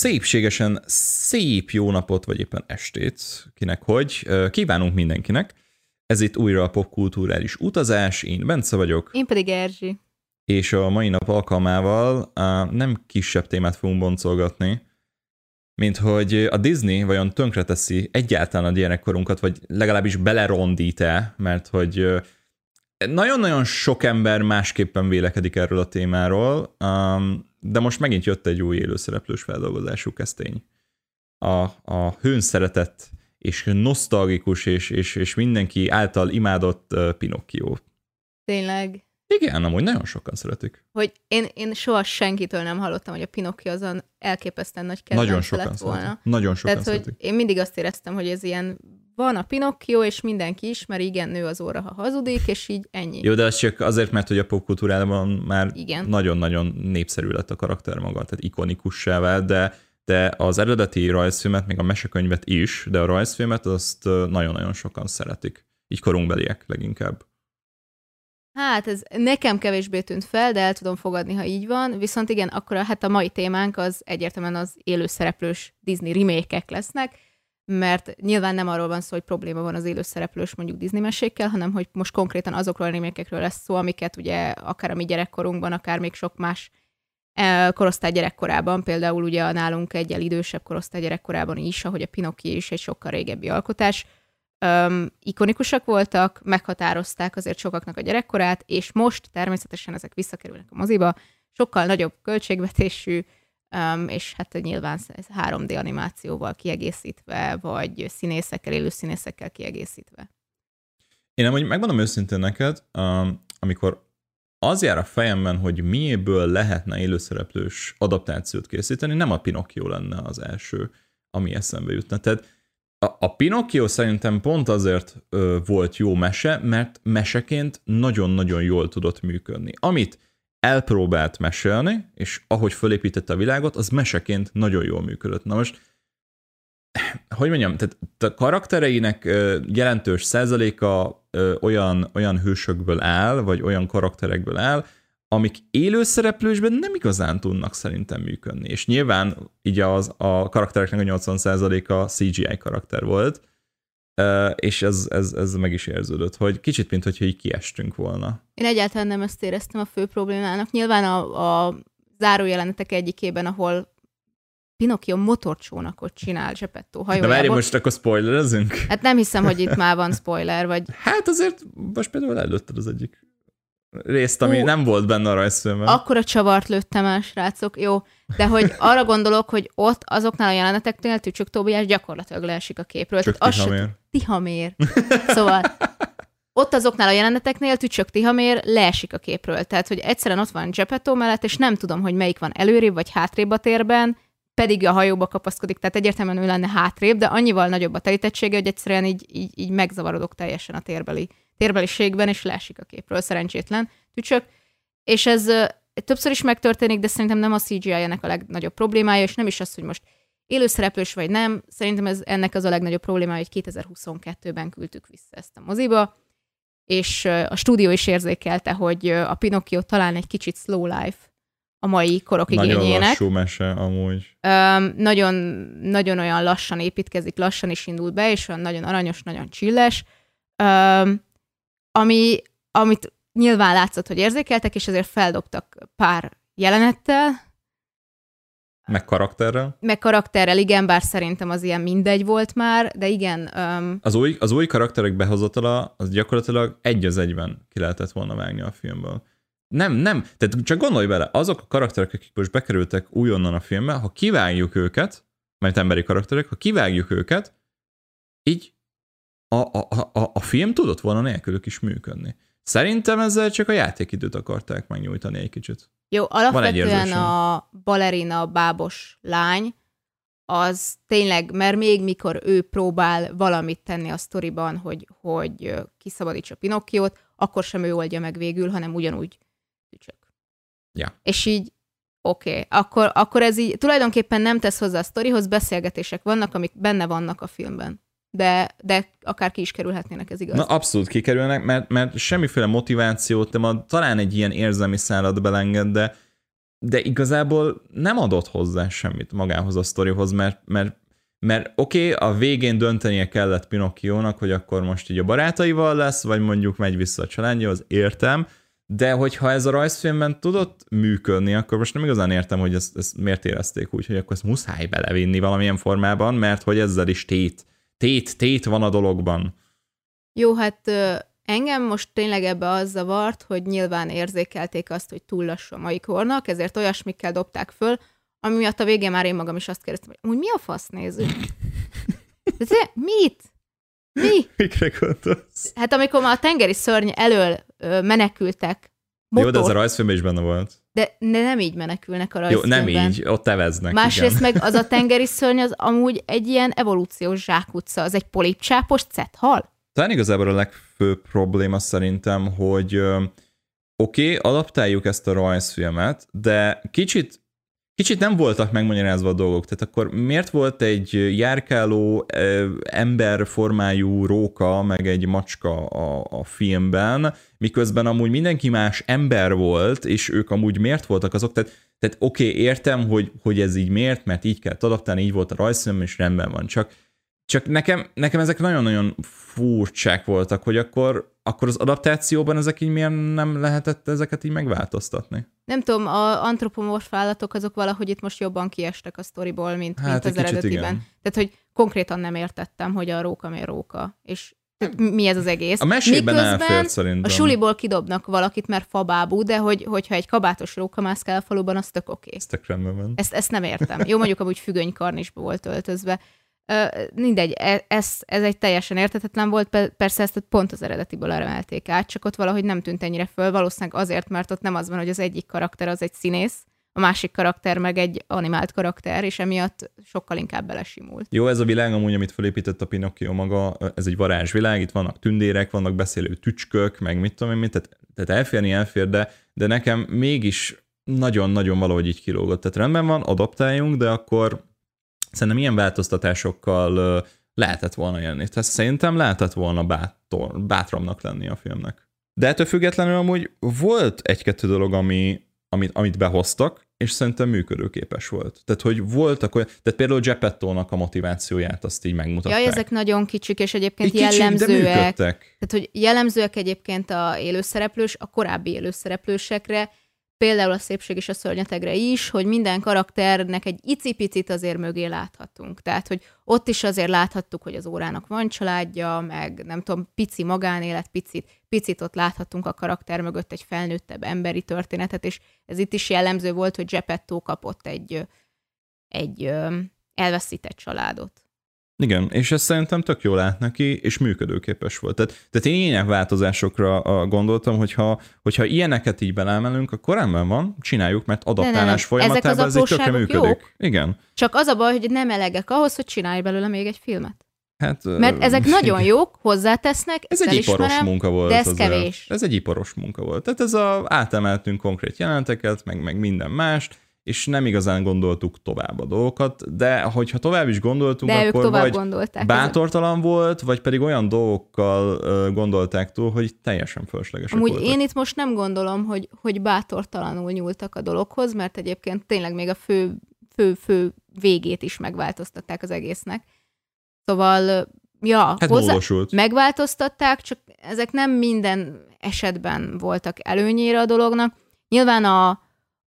szépségesen szép jó napot, vagy éppen estét, kinek hogy, kívánunk mindenkinek. Ez itt újra a popkulturális utazás, én Bence vagyok. Én pedig Erzsi. És a mai nap alkalmával nem kisebb témát fogunk boncolgatni, mint hogy a Disney vajon tönkreteszi egyáltalán a gyerekkorunkat, vagy legalábbis belerondít-e, mert hogy nagyon-nagyon sok ember másképpen vélekedik erről a témáról, de most megint jött egy új élőszereplős feldolgozású kesztény. A, a hőn szeretett és nosztalgikus és, és, és mindenki által imádott Pinocchio. Tényleg. Igen, amúgy nagyon sokan szeretik. Hogy én, én soha senkitől nem hallottam, hogy a Pinocchio azon elképesztően nagy kedvenc Nagyon sokan lett volna. Szeretik. Nagyon sokan Tehát, szeretik. hogy én mindig azt éreztem, hogy ez ilyen van a Pinocchio, és mindenki ismeri, igen, nő az óra, ha hazudik, és így ennyi. Jó, de az csak azért, mert hogy a popkultúrában már igen. nagyon-nagyon népszerű lett a karakter maga, tehát ikonikussá vált, de, de az eredeti rajzfilmet, még a mesekönyvet is, de a rajzfilmet azt nagyon-nagyon sokan szeretik. Így korunkbeliek leginkább. Hát ez nekem kevésbé tűnt fel, de el tudom fogadni, ha így van. Viszont igen, akkor a, hát a mai témánk az egyértelműen az élőszereplős Disney remake lesznek, mert nyilván nem arról van szó, hogy probléma van az élőszereplős mondjuk Disney mesékkel, hanem hogy most konkrétan azokról a remékekről lesz szó, amiket ugye akár a mi gyerekkorunkban, akár még sok más e, korosztály gyerekkorában, például ugye a nálunk egyel idősebb korosztály gyerekkorában is, ahogy a Pinocchio is egy sokkal régebbi alkotás, um, ikonikusak voltak, meghatározták azért sokaknak a gyerekkorát, és most természetesen ezek visszakerülnek a moziba, sokkal nagyobb költségvetésű, um, és hát nyilván 3D animációval kiegészítve, vagy színészekkel, élő színészekkel kiegészítve. Én hogy megmondom őszintén neked, um, amikor az jár a fejemben, hogy miéből lehetne élőszereplős adaptációt készíteni, nem a Pinocchio lenne az első, ami eszembe jutna. Tehát a, a Pinocchio szerintem pont azért ö, volt jó mese, mert meseként nagyon-nagyon jól tudott működni. Amit elpróbált mesélni, és ahogy fölépítette a világot, az meseként nagyon jól működött. Na most, hogy mondjam, tehát a karaktereinek jelentős százaléka olyan, olyan hősökből áll, vagy olyan karakterekből áll, amik élőszereplősben nem igazán tudnak szerintem működni. És nyilván így az, a karaktereknek a 80%-a CGI karakter volt, és ez, ez, ez meg is érződött, hogy kicsit, mint hogyha így kiestünk volna. Én egyáltalán nem ezt éreztem a fő problémának. Nyilván a, a zárójelenetek egyikében, ahol Pinocchio motorcsónakot csinál Zsepettó hajójából. De várj, most akkor spoilerezünk? Hát nem hiszem, hogy itt már van spoiler, vagy... Hát azért most például előtted az egyik részt, ami Hú, nem volt benne a rajzfilmben. Akkor a csavart lőttem el, srácok. Jó, de hogy arra gondolok, hogy ott azoknál a jeleneteknél Tücsök Tóbiás gyakorlatilag leesik a képről. Csak Tihamér. Tihamér. Szóval ott azoknál a jeleneteknél Tücsök Tihamér leesik a képről. Tehát, hogy egyszerűen ott van Gepetto mellett, és nem tudom, hogy melyik van előrébb vagy hátrébb a térben, pedig a hajóba kapaszkodik, tehát egyértelműen ő lenne hátrébb, de annyival nagyobb a telítettsége, hogy egyszerűen így, így, így megzavarodok teljesen a térbeli térbeliségben, és leesik a képről, szerencsétlen tücsök. És ez többször is megtörténik, de szerintem nem a CGI ennek a legnagyobb problémája, és nem is az, hogy most élőszereplős vagy nem. Szerintem ez ennek az a legnagyobb problémája, hogy 2022-ben küldtük vissza ezt a moziba, és a stúdió is érzékelte, hogy a Pinocchio talán egy kicsit slow life a mai korok nagyon igényének. Nagyon lassú mese, amúgy. Um, nagyon, nagyon olyan lassan építkezik, lassan is indul be, és olyan nagyon aranyos, nagyon csilles. Um, ami, amit nyilván látszott, hogy érzékeltek, és azért feldobtak pár jelenettel. Meg karakterrel? Meg karakterrel, igen, bár szerintem az ilyen mindegy volt már, de igen. Um... Az, új, az új karakterek behozatala, az gyakorlatilag egy az egyben ki lehetett volna vágni a filmből. Nem, nem, tehát csak gondolj bele, azok a karakterek, akik most bekerültek újonnan a filmbe, ha kivágjuk őket, mert emberi karakterek, ha kivágjuk őket, így a, a, a, a film tudott volna nélkülük is működni. Szerintem ezzel csak a játékidőt akarták megnyújtani egy kicsit. Jó, alapvetően a balerina bábos lány, az tényleg, mert még mikor ő próbál valamit tenni a sztoriban, hogy, hogy kiszabadítsa Pinokkiót, akkor sem ő oldja meg végül, hanem ugyanúgy tücsök. Ja. És így, oké, okay, akkor, akkor ez így tulajdonképpen nem tesz hozzá a sztorihoz, beszélgetések vannak, amik benne vannak a filmben de, de akár ki is kerülhetnének, ez igaz. Na abszolút kikerülnek, mert, mert semmiféle motivációt, de talán egy ilyen érzelmi szállat belenged, de de igazából nem adott hozzá semmit magához a sztorihoz, mert, mert mert oké, okay, a végén döntenie kellett Pinocchio-nak, hogy akkor most így a barátaival lesz, vagy mondjuk megy vissza a családja, az értem, de hogyha ez a rajzfilmben tudott működni, akkor most nem igazán értem, hogy ezt, ezt miért érezték úgy, hogy akkor ezt muszáj belevinni valamilyen formában, mert hogy ezzel is tét, tét, tét van a dologban. Jó, hát engem most tényleg ebbe az zavart, hogy nyilván érzékelték azt, hogy túl lassú a mai kornak, ezért olyasmikkel dobták föl, ami miatt a végén már én magam is azt kérdeztem, hogy úgy mi a fasz nézünk? De mit? Mi? Mikre gondolsz? Hát amikor már a tengeri szörny elől menekültek. Motor. Jó, de ez a rajzfilmben is benne volt. De, de nem így menekülnek a rajzfilmben. Jó, nem így, ott teveznek. Másrészt igen. meg az a tengeri szörny az amúgy egy ilyen evolúciós zsákutca, az egy polipcsápos cethal. Talán igazából a legfőbb probléma szerintem, hogy oké, okay, adaptáljuk ezt a rajzfilmet, de kicsit kicsit nem voltak megmagyarázva a dolgok. Tehát akkor miért volt egy járkáló emberformájú róka, meg egy macska a, a filmben, miközben amúgy mindenki más ember volt, és ők amúgy miért voltak azok? Tehát, tehát oké, okay, értem, hogy, hogy ez így miért, mert így kell adaptálni, így volt a rajzfilm, és rendben van. Csak, csak nekem, nekem ezek nagyon-nagyon furcsák voltak, hogy akkor, akkor az adaptációban ezek így miért nem lehetett ezeket így megváltoztatni? Nem tudom, a antropomorf állatok azok valahogy itt most jobban kiestek a sztoriból, mint, hát, mint az eredetiben. Igen. Tehát, hogy konkrétan nem értettem, hogy a róka miért róka, és tehát mi ez az egész. A mesében elfért szerintem. A suliból kidobnak valakit, mert fabábú, de hogy, hogyha egy kabátos róka mászkál a faluban, az tök oké. Okay. Ez tök rendben van. Ezt, ezt nem értem. Jó, mondjuk amúgy függönykarnisba volt öltözve, mindegy, e, ez, ez egy teljesen értetetlen volt, persze ezt pont az eredetiből emelték át, csak ott valahogy nem tűnt ennyire föl, valószínűleg azért, mert ott nem az van, hogy az egyik karakter az egy színész, a másik karakter meg egy animált karakter, és emiatt sokkal inkább belesimult. Jó, ez a világ amúgy, amit felépített a Pinocchio maga, ez egy varázsvilág, itt vannak tündérek, vannak beszélő tücskök, meg mit tudom én, mit, tehát, tehát elférni elfér, de, de nekem mégis nagyon-nagyon valahogy így kilógott. Tehát rendben van, adaptáljunk, de akkor Szerintem ilyen változtatásokkal lehetett volna jönni. Tehát szerintem lehetett volna bátor, bátramnak lenni a filmnek. De ettől függetlenül amúgy volt egy-kettő dolog, ami, amit, amit behoztak, és szerintem működőképes volt. Tehát, hogy voltak olyan, tehát például Geppetto-nak a motivációját azt így megmutatták. Ja, ezek nagyon kicsik, és egyébként így jellemzőek. Kicsik, tehát, hogy jellemzőek egyébként a élőszereplős, a korábbi élőszereplősekre, például a szépség és a szörnyetegre is, hogy minden karakternek egy icipicit azért mögé láthatunk. Tehát, hogy ott is azért láthattuk, hogy az órának van családja, meg nem tudom, pici magánélet, picit, picit ott láthatunk a karakter mögött egy felnőttebb emberi történetet, és ez itt is jellemző volt, hogy Geppetto kapott egy, egy elveszített családot. Igen, és ez szerintem tök jól lát neki, és működőképes volt. Tehát, tehát én ilyen változásokra gondoltam, hogyha, hogyha ilyeneket így belemelünk, akkor rendben van, csináljuk, mert adaptálás folyamatában ez így tökre működik. Jók. Igen. Csak az a baj, hogy nem elegek ahhoz, hogy csinálj belőle még egy filmet. Hát, Mert ezek nagyon jók, hozzátesznek, Ez egy iparos munka volt. De ez azért. kevés. Ez egy iparos munka volt. Tehát ez a, átemeltünk konkrét jelenteket, meg, meg minden mást, és nem igazán gondoltuk tovább a dolgokat, de hogyha tovább is gondoltunk, de akkor vagy gondolták bátortalan ezen. volt, vagy pedig olyan dolgokkal gondolták túl, hogy teljesen fölöslegesek Amúgy voltak. én itt most nem gondolom, hogy, hogy bátortalanul nyúltak a dologhoz, mert egyébként tényleg még a fő, fő, fő végét is megváltoztatták az egésznek. Szóval ja, hát hozzá, megváltoztatták, csak ezek nem minden esetben voltak előnyére a dolognak. Nyilván a,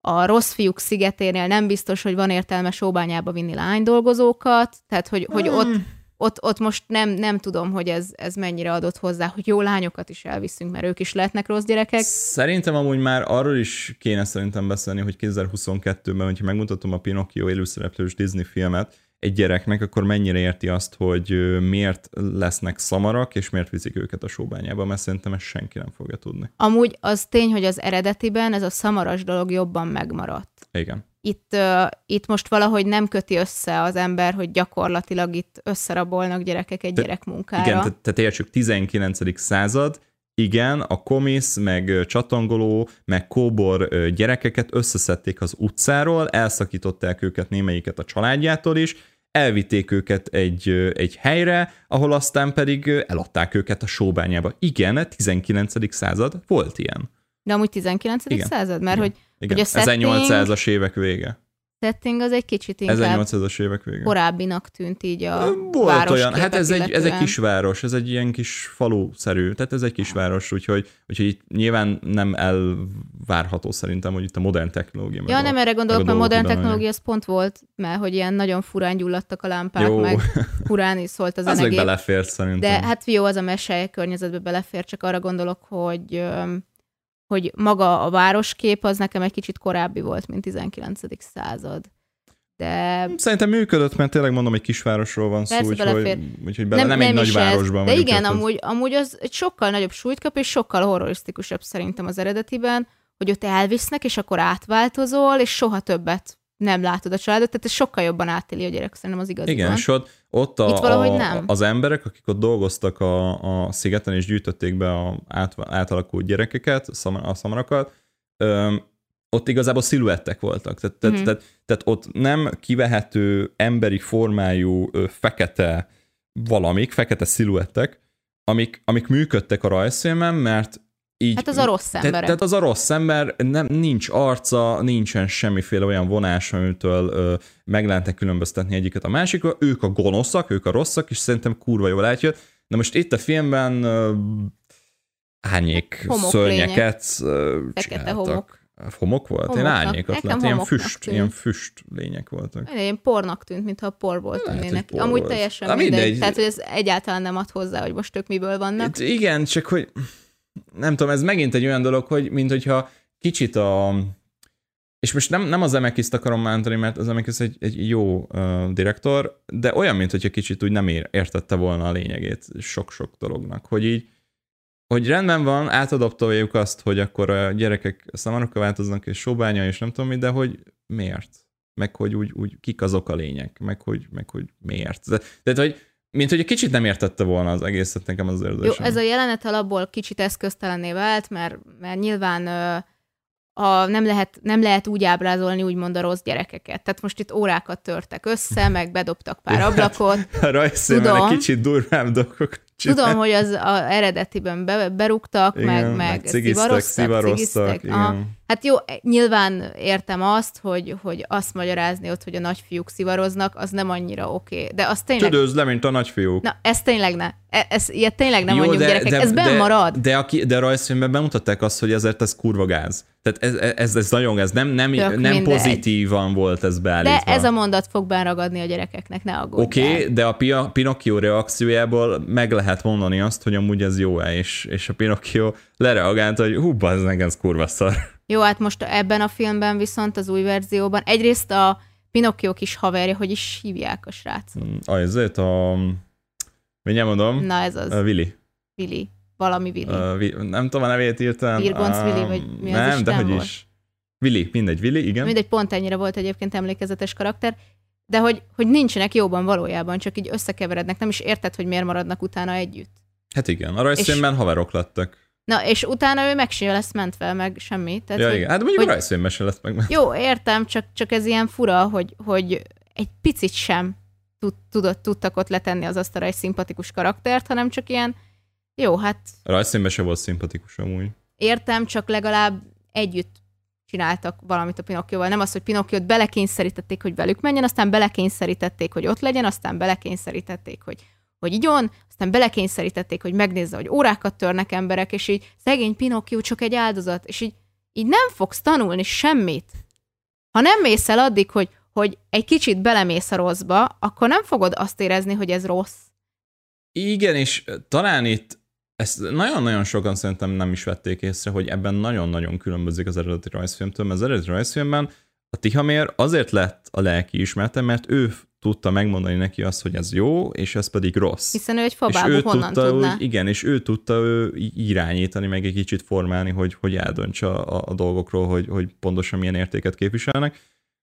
a rossz fiúk szigeténél nem biztos, hogy van értelme sóbányába vinni lány dolgozókat, tehát hogy, hogy hmm. ott, ott, ott most nem, nem tudom, hogy ez, ez mennyire adott hozzá, hogy jó lányokat is elviszünk, mert ők is lehetnek rossz gyerekek. Szerintem amúgy már arról is kéne szerintem beszélni, hogy 2022-ben, hogyha megmutatom a Pinocchio élőszereplős Disney filmet, egy gyereknek, akkor mennyire érti azt, hogy miért lesznek szamarak, és miért viszik őket a sóbányába, mert szerintem ezt senki nem fogja tudni. Amúgy az tény, hogy az eredetiben ez a szamaras dolog jobban megmaradt. Igen. Itt, uh, itt most valahogy nem köti össze az ember, hogy gyakorlatilag itt összerabolnak gyerekek egy Te, gyerekmunkára. Igen, tehát te értsük 19. század, igen, a komisz, meg csatangoló, meg kóbor gyerekeket összeszedték az utcáról, elszakították őket némelyiket a családjától is, elvitték őket egy, egy helyre, ahol aztán pedig eladták őket a sóbányába. Igen, 19. század volt ilyen. De amúgy 19. Igen. század? Mert Igen. hogy Igen, Hogy a setting- 1800-as évek vége. Setting az egy kicsit inkább 1800-as évek vége. korábbinak tűnt így a Volt olyan, hát ez egy, ez egy kisváros, ez egy ilyen kis falu-szerű, tehát ez egy kisváros, úgyhogy, úgyhogy itt nyilván nem elvárható szerintem, hogy itt a modern technológia. Ja, a- nem erre gondolok, meg a mert modern technológia az pont volt, mert hogy ilyen nagyon furán gyulladtak a lámpák, Jó, meg furán is szólt a az zenegép. belefért szerintem. De hát jó, az a mese környezetbe belefér, csak arra gondolok, hogy hogy maga a városkép az nekem egy kicsit korábbi volt, mint 19. század. De Szerintem működött, mert tényleg mondom, egy kisvárosról van szó, Persze, úgyhogy, belefér. úgyhogy bele, nem, nem egy nagy városban. De igen, tehát amúgy, amúgy az egy sokkal nagyobb súlyt kap, és sokkal horrorisztikusabb szerintem az eredetiben, hogy ott elvisznek, és akkor átváltozol, és soha többet nem látod a családot, tehát ez sokkal jobban átéli a gyerek, szerintem az igaziban. Igen, és ott, ott a, Itt a, nem. az emberek, akik ott dolgoztak a, a szigeten, és gyűjtötték be a át, átalakult gyerekeket, a szam- a szamarakat, öm, ott igazából sziluettek voltak. Tehát, tehát, Mhm. tehát, tehát ott nem kivehető emberi formájú ö, fekete valamik, fekete sziluettek, amik, amik működtek a rajzfilmen, mert így... Hát az a rossz Te, emberek. tehát az a rossz ember, nem, nincs arca, nincsen semmiféle olyan vonás, amitől ö, meg lehetne különböztetni egyiket a másikról. Ők a gonoszak, ők a rosszak, és szerintem kurva jól átjött. Na most itt a filmben ö, árnyék Homok szörnyeket ö, csináltak. homok. Homok volt? Én Homoknak. árnyékot Nekem láttam, ilyen füst, tűnt. ilyen füst lények voltak. Ilyen pornak tűnt, mintha porból Lehet, hogy tűnnének. por Amúgy volt. teljesen Na, mindegy. mindegy. Tehát, hogy ez egyáltalán nem ad hozzá, hogy most ők miből vannak. Itt, igen, csak hogy nem tudom, ez megint egy olyan dolog, hogy mint hogyha kicsit a és most nem, nem az Emekiszt akarom mántani, mert az Emekis egy, egy jó uh, direktor, de olyan, mint hogyha kicsit úgy nem ér, értette volna a lényegét sok-sok dolognak, hogy így, hogy rendben van, átadaptoljuk azt, hogy akkor a gyerekek szamarokkal változnak, és sobánya, és nem tudom mi, de hogy miért? Meg hogy úgy, úgy kik azok a lények, meg hogy, meg hogy miért. De, tehát, hogy mint hogy egy kicsit nem értette volna az egészet nekem az Jó, érzésem. ez a jelenet alapból kicsit eszköztelenné vált, mert, mert nyilván a, nem, lehet, nem lehet úgy ábrázolni úgymond a rossz gyerekeket. Tehát most itt órákat törtek össze, meg bedobtak pár ablakot. A Tudom. egy kicsit durvább dolgok Tudom, hogy az a eredetiben be, berúgtak, Igen, meg, meg cigiztek, szivaroztak, cigiztek. igen. Aha. Hát jó, nyilván értem azt, hogy, hogy azt magyarázni ott, hogy a nagyfiúk szivaroznak, az nem annyira oké. Okay. De az tényleg... Tüdőz le, mint a nagyfiúk. Na, ez tényleg ne. E- Ez, ilyet tényleg nem Jó, mondjuk gyerekek. ez benn de, marad. De, aki, de rajzfilmben bemutatták azt, hogy ezért ez kurva gáz. Tehát ez, ez, ez nagyon gáz. Nem, nem, Tök nem mindegy. pozitívan volt ez beállítva. De ez a mondat fog ragadni a gyerekeknek, ne aggódj. Oké, okay, de a Pia, Pinocchio reakciójából meg lehet mondani azt, hogy amúgy ez jó-e, és, és a Pinocchio lereagált, hogy hú, bazd meg, ez kurva szar. Jó, hát most ebben a filmben viszont az új verzióban egyrészt a Pinocchio kis haverja, hogy is hívják a srácot. Azért a... Mindjárt mondom. Na ez az, A Willy. Willy. Valami Willy. Uh, vi, nem tudom a nevét írtam. Virgonc Willy, vagy mi az Nem, Isten de hogy volt? is. Willy, mindegy, Willy, igen. Mindegy, pont ennyire volt egyébként emlékezetes karakter, de hogy, hogy nincsenek jóban valójában, csak így összekeverednek, nem is érted, hogy miért maradnak utána együtt. Hát igen, a rajzfilmben haverok lettek. Na, és utána ő meg se lesz mentve, meg semmi. Tehát, Ja, hogy, igen. Hát mondjuk hogy- rajzfilmben se lett meg. Jó, értem, csak, csak ez ilyen fura, hogy, hogy egy picit sem tud, tudott, tudtak ott letenni az asztalra egy szimpatikus karaktert, hanem csak ilyen, jó, hát rajzfilmben se volt szimpatikus amúgy. értem, csak legalább együtt csináltak valamit a Pinokkióval. Nem az, hogy Pinokkiót belekényszerítették, hogy velük menjen, aztán belekényszerítették, hogy ott legyen, aztán belekényszerítették, hogy, hogy igyon, aztán belekényszerítették, hogy megnézze, hogy órákat törnek emberek, és így szegény Pinokkió csak egy áldozat, és így, így nem fogsz tanulni semmit. Ha nem mész el addig, hogy, hogy egy kicsit belemész a rosszba, akkor nem fogod azt érezni, hogy ez rossz. Igen, és talán itt ezt nagyon-nagyon sokan szerintem nem is vették észre, hogy ebben nagyon-nagyon különbözik az eredeti rajzfilmtől, mert az eredeti rajzfilmben a Tihamér azért lett a lelki ismerte, mert ő tudta megmondani neki azt, hogy ez jó, és ez pedig rossz. Hiszen ő egy és fabábú, ő honnan tudta, tudná? Úgy, igen, és ő tudta ő irányítani, meg egy kicsit formálni, hogy, hogy eldöntse a, a dolgokról, hogy, hogy pontosan milyen értéket képviselnek.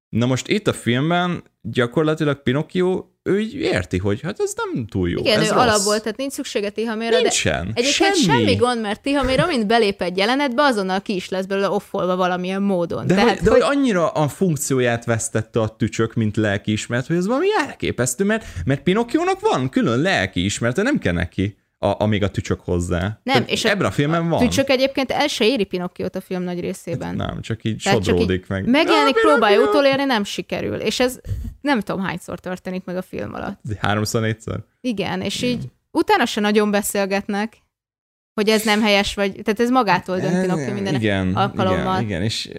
Na most itt a filmben gyakorlatilag Pinocchio, ő így érti, hogy hát ez nem túl jó. Igen, ez ő rossz. alapból, tehát nincs szüksége Tihamérra, de Nincsen. Egyébként semmi. semmi gond, mert Tihamér amint belép egy jelenetbe, azonnal ki is lesz belőle offolva valamilyen módon. De, Tehát, hogy, de hogy annyira a funkcióját vesztette a tücsök, mint lelkiismeret, hogy ez valami elképesztő, mert, mert Pinocchiónak van külön lelkiismerete, nem kell neki. A, amíg a tücsök hozzá. Nem, Tehát és a- ebben a filmben van. Tücsök egyébként el se éri Pinokkiót a film nagy részében. Nem, csak így Tehát csak sodródik így meg. Megjelenik, Ah, próbálja utolérni, nem sikerül. És ez nem tudom hányszor történik meg a film alatt. Háromszor, négyszer. Igen, és így utána se nagyon beszélgetnek, hogy ez nem helyes, vagy, tehát ez magától dönt Pinocchio minden igen, alkalommal. Igen, igen, és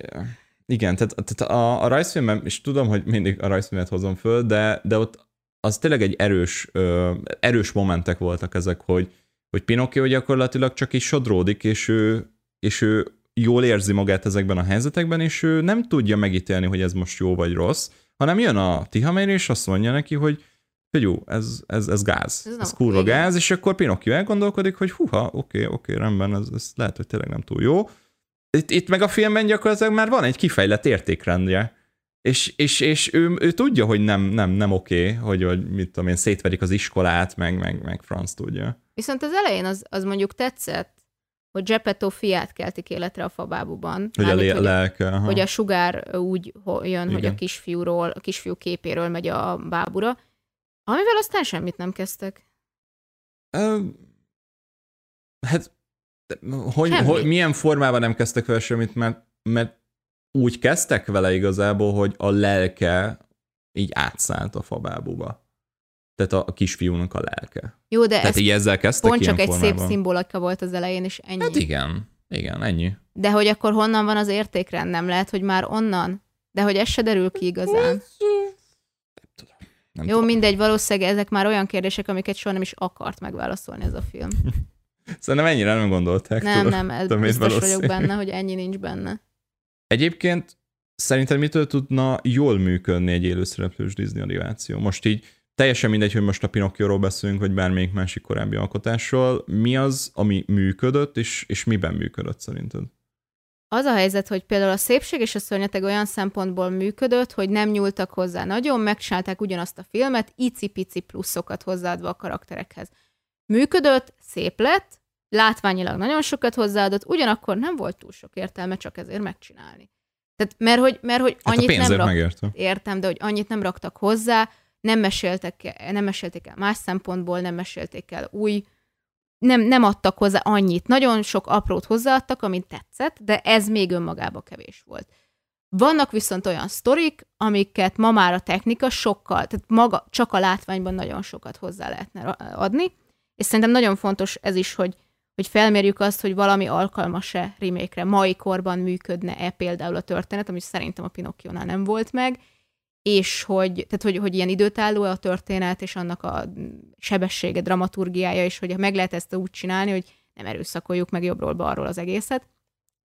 igen, tehát, tehát a, a rajzfilmben, és tudom, hogy mindig a rajzfilmet hozom föl, de, de ott az tényleg egy erős, ö, erős momentek voltak ezek, hogy, hogy Pinocchio gyakorlatilag csak is sodródik, és ő, és ő jól érzi magát ezekben a helyzetekben, és ő nem tudja megítélni, hogy ez most jó vagy rossz, hanem jön a Tihamér, és azt mondja neki, hogy jó, ez, ez, ez gáz, Ez ez, kurva igen. gáz, és akkor Pinocchio elgondolkodik, hogy huha, oké, oké, rendben, ez, ez lehet, hogy tényleg nem túl jó. Itt, itt meg a filmben gyakorlatilag már van egy kifejlett értékrendje, és, és, és ő, ő, tudja, hogy nem, nem, nem oké, hogy, hogy mit tudom én, szétverik az iskolát, meg, meg, meg franc tudja. Viszont az elején az, az mondjuk tetszett, hogy Geppetto fiát keltik életre a fabábuban. Hogy a Mármint, lé- hogy, lelke. Aha. hogy a sugár úgy jön, hogy a Igen. kisfiúról, a kisfiú képéről megy a bábura, amivel aztán semmit nem kezdtek. Ö, hát, hogy, hogy, milyen formában nem kezdtek vele semmit, mert, mert úgy kezdtek vele igazából, hogy a lelke így átszállt a fabábuba. Tehát a, kisfiúnak a lelke. Jó, de Tehát ez így ezzel kezdtek pont csak egy formában. szép szimbolika volt az elején, és ennyi. Hát igen, igen, ennyi. De hogy akkor honnan van az értékrend? Nem lehet, hogy már onnan? De hogy ez se derül ki igazán. Nem Jó, tudom. mindegy, valószínűleg ezek már olyan kérdések, amiket soha nem is akart megválaszolni ez a film. Szerintem ennyire nem gondolták. Nem, tudod. nem, ez biztos vagyok benne, hogy ennyi nincs benne. Egyébként szerinted mitől tudna jól működni egy élőszereplős Disney animáció? Most így teljesen mindegy, hogy most a Pinocchio-ról beszélünk, vagy bármelyik másik korábbi alkotásról. Mi az, ami működött, és, és miben működött szerinted? Az a helyzet, hogy például a szépség és a szörnyeteg olyan szempontból működött, hogy nem nyúltak hozzá nagyon, megcsinálták ugyanazt a filmet, icipici pluszokat hozzáadva a karakterekhez. Működött, szép lett, látványilag nagyon sokat hozzáadott, ugyanakkor nem volt túl sok értelme csak ezért megcsinálni. Tehát, mert hogy, mert hogy Hát annyit a nem rak... értem, de hogy annyit nem raktak hozzá, nem meséltek, nem mesélték el más szempontból, nem mesélték el új, nem, nem adtak hozzá annyit. Nagyon sok aprót hozzáadtak, amit tetszett, de ez még önmagában kevés volt. Vannak viszont olyan sztorik, amiket ma már a technika sokkal, tehát maga csak a látványban nagyon sokat hozzá lehetne adni, és szerintem nagyon fontos ez is, hogy, hogy felmérjük azt, hogy valami alkalmas-e remake mai korban működne-e például a történet, ami szerintem a Pinocchio-nál nem volt meg, és hogy, tehát hogy, hogy ilyen időtálló a történet, és annak a sebessége, dramaturgiája, és hogy meg lehet ezt úgy csinálni, hogy nem erőszakoljuk meg jobbról-balról az egészet.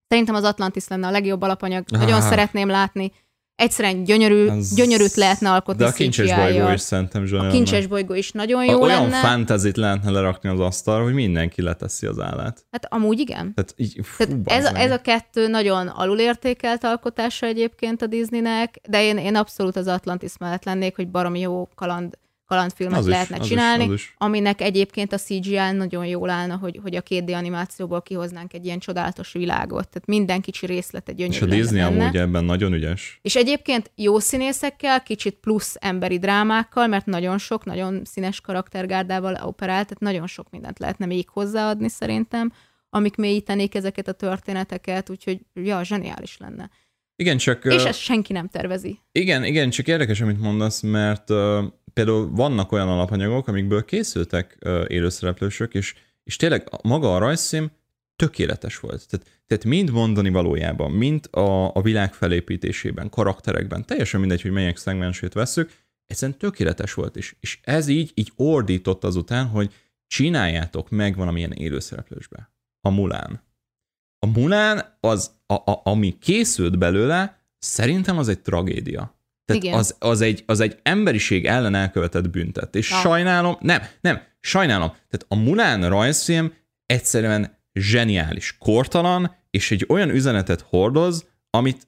Szerintem az Atlantis lenne a legjobb alapanyag, Ah. nagyon szeretném látni. Egyszerűen gyönyörű, Az- gyönyörűt lehetne alkotni De a kincses bolygó CGI-jal. is szerintem zseni A kincses bolygó is nagyon jó Olyan lenne. fantazit lehetne lerakni az asztalra, hogy mindenki leteszi az állát. Hát amúgy igen. Tehát, így, fú, Tehát ez, meg. ez a kettő nagyon alulértékelt alkotása egyébként a Disneynek, de én, én abszolút az Atlantis mellett lennék, hogy baromi jó kaland, kalandfilmet Az is, lehetne is, csinálni, az is. aminek egyébként a CGI nagyon jól állna, hogy, hogy a 2D animációból kihoznánk egy ilyen csodálatos világot. Tehát minden kicsi részlet egy gyönyörű És a Disney lenne. amúgy ebben nagyon ügyes. És egyébként jó színészekkel, kicsit plusz emberi drámákkal, mert nagyon sok, nagyon színes karaktergárdával operál, tehát nagyon sok mindent lehetne még hozzáadni szerintem, amik mélyítenék ezeket a történeteket, úgyhogy ja, zseniális lenne. Igen, csak... És ezt senki nem tervezi. Igen, igen, csak érdekes, amit mondasz, mert például vannak olyan alapanyagok, amikből készültek élőszereplősök, és, és tényleg maga a rajzszím tökéletes volt. Tehát, tehát mind mondani valójában, mind a, a világ felépítésében, karakterekben, teljesen mindegy, hogy melyik szegmensét veszük, egyszerűen tökéletes volt is. És ez így, így ordított azután, hogy csináljátok meg valamilyen élőszereplősbe. A Mulán. A Mulán, az, a, a, ami készült belőle, szerintem az egy tragédia. Tehát Igen. az, az, egy, az egy emberiség ellen elkövetett büntet. És Na. sajnálom, nem, nem, sajnálom. Tehát a Mulán rajzfilm egyszerűen zseniális, kortalan, és egy olyan üzenetet hordoz, amit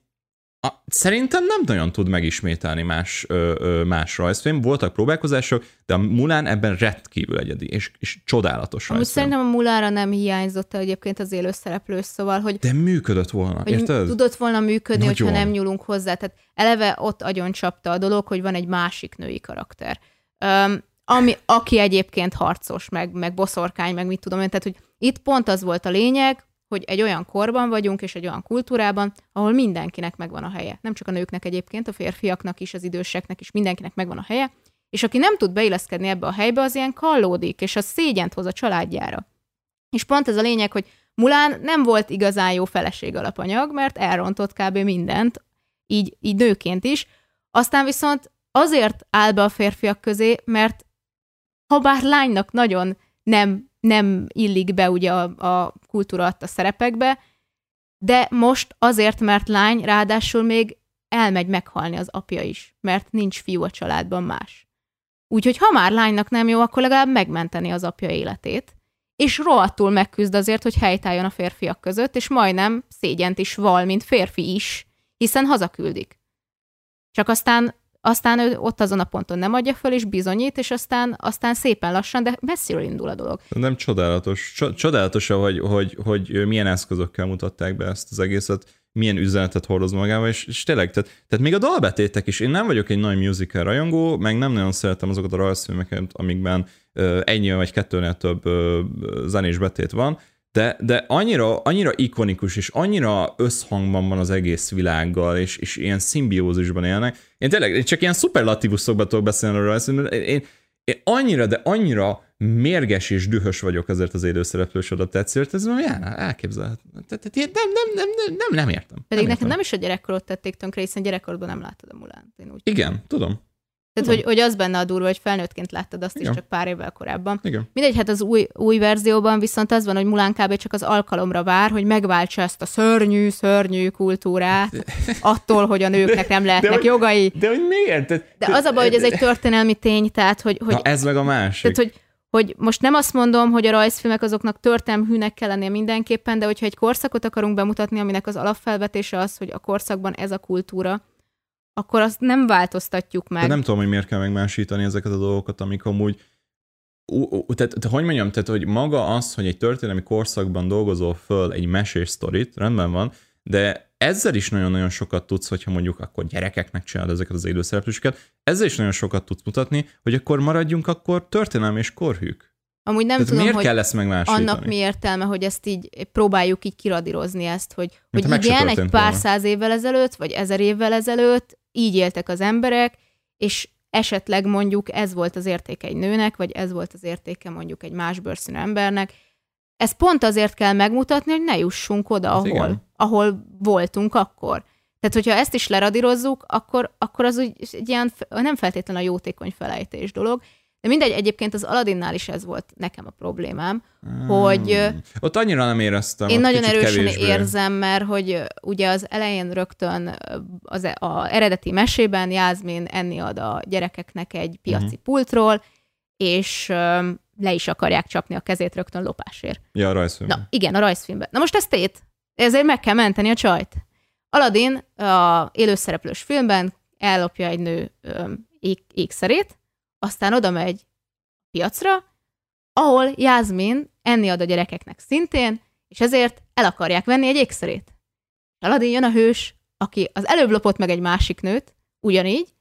a, szerintem nem nagyon tud megismételni más, ö, ö, más rajzfilm. Voltak próbálkozások, de a Mulán ebben rendkívül egyedi, és, és csodálatos Amúgy rajzfilm. szerintem a Mulára nem hiányzott egyébként az élőszereplő, szóval, hogy De működött volna, hogy érted? tudott volna működni, Nagyon. hogyha nem nyúlunk hozzá. Tehát eleve ott agyon csapta a dolog, hogy van egy másik női karakter. Um, ami, aki egyébként harcos, meg, meg boszorkány, meg mit tudom én. Tehát, hogy itt pont az volt a lényeg, hogy egy olyan korban vagyunk, és egy olyan kultúrában, ahol mindenkinek megvan a helye. Nem csak a nőknek egyébként, a férfiaknak is, az időseknek is, mindenkinek megvan a helye, és aki nem tud beilleszkedni ebbe a helybe, az ilyen kallódik, és az szégyent hoz a családjára. És pont ez a lényeg, hogy Mulán nem volt igazán jó feleség alapanyag, mert elrontott kb. mindent, így, így nőként is. Aztán viszont azért áll be a férfiak közé, mert ha bár lánynak nagyon nem, nem illik be ugye a, a kultúra adta szerepekbe, de most azért, mert lány, ráadásul még elmegy meghalni az apja is, mert nincs fiú a családban más. Úgyhogy ha már lánynak nem jó, akkor legalább megmenteni az apja életét, és rohadtul megküzd azért, hogy helytálljon a férfiak között, és majdnem szégyent is val, mint férfi is, hiszen hazaküldik. Csak aztán aztán ő ott azon a ponton nem adja föl, és bizonyít, és aztán, aztán szépen lassan, de messziről indul a dolog. Nem csodálatos. Csodálatos, hogy, hogy, hogy milyen eszközökkel mutatták be ezt az egészet, milyen üzenetet hordoz magával, és, és tényleg, tehát, tehát még a dalbetétek is, én nem vagyok egy nagy musical rajongó, meg nem nagyon szeretem azokat a rajzfilmeket, amikben uh, ennyi vagy kettőnél több zenés betét van, de, de annyira, annyira ikonikus, és annyira összhangban van az egész világgal, és, és ilyen szimbiózisban élnek. Én tényleg én csak ilyen szuperlatívuszokba tudok beszélni róla, én, én, én annyira, de annyira mérges és dühös vagyok ezért az élőszereplős adaptációt, ez olyan elképzelhető. Tehát nem, nem, nem, nem, nem, nem értem. Pedig nem nekem nem is a gyerekkorot tették tönkre, hiszen gyerekkorodban nem láttad a Mulánt. Én úgy Igen, tudom. Tehát, hogy, hogy az benne a durva, hogy felnőttként láttad azt Igen. is csak pár évvel korábban. Igen. Mindegy, hát az új, új verzióban viszont az van, hogy Mulán kb. csak az alkalomra vár, hogy megváltsa ezt a szörnyű, szörnyű kultúrát attól, hogy a nőknek nem lehetnek de, jogai. De hogy miért? De, de az a baj, hogy ez egy történelmi tény, tehát hogy... hogy Na ez meg a másik. Tehát, hogy, hogy most nem azt mondom, hogy a rajzfilmek azoknak történelműnek kell lennie mindenképpen, de hogyha egy korszakot akarunk bemutatni, aminek az alapfelvetése az, hogy a korszakban ez a kultúra, akkor azt nem változtatjuk meg. De nem tudom, hogy miért kell megmásítani ezeket a dolgokat, amik amúgy tehát, tehát, hogy mondjam, tehát, hogy maga az, hogy egy történelmi korszakban dolgozol föl egy mesés sztorit, rendben van, de ezzel is nagyon-nagyon sokat tudsz, hogyha mondjuk akkor gyerekeknek csinálod ezeket az élőszereplőseket, ezzel is nagyon sokat tudsz mutatni, hogy akkor maradjunk akkor történelmi és korhűk. Amúgy nem Tehát tudom, miért hogy kell ezt megmásítani? annak mi értelme, hogy ezt így próbáljuk így kiradírozni ezt, hogy, hogy igen, egy pár volna. száz évvel ezelőtt, vagy ezer évvel ezelőtt így éltek az emberek, és esetleg mondjuk ez volt az értéke egy nőnek, vagy ez volt az értéke mondjuk egy más bőrszínű embernek. Ez pont azért kell megmutatni, hogy ne jussunk oda, hát ahol, ahol voltunk akkor. Tehát, hogyha ezt is leradírozzuk, akkor, akkor az úgy egy ilyen nem feltétlenül a jótékony felejtés dolog, de mindegy, egyébként az Aladinnál is ez volt nekem a problémám, hmm. hogy... Ott annyira nem éreztem. Én nagyon erősen kevésbé. érzem, mert hogy ugye az elején rögtön az e- a eredeti mesében Jászmin enni ad a gyerekeknek egy piaci uh-huh. pultról, és le is akarják csapni a kezét rögtön lopásért. Ja, a rajzfilmben. Na, igen, a rajzfilmben. Na most ezt tét. Ezért meg kell menteni a csajt. Aladin a élőszereplős filmben ellopja egy nő ég, ékszerét, aztán oda megy piacra, ahol Jászmin enni ad a gyerekeknek szintén, és ezért el akarják venni egy ékszerét. Aladin jön a hős, aki az előbb lopott meg egy másik nőt, ugyanígy,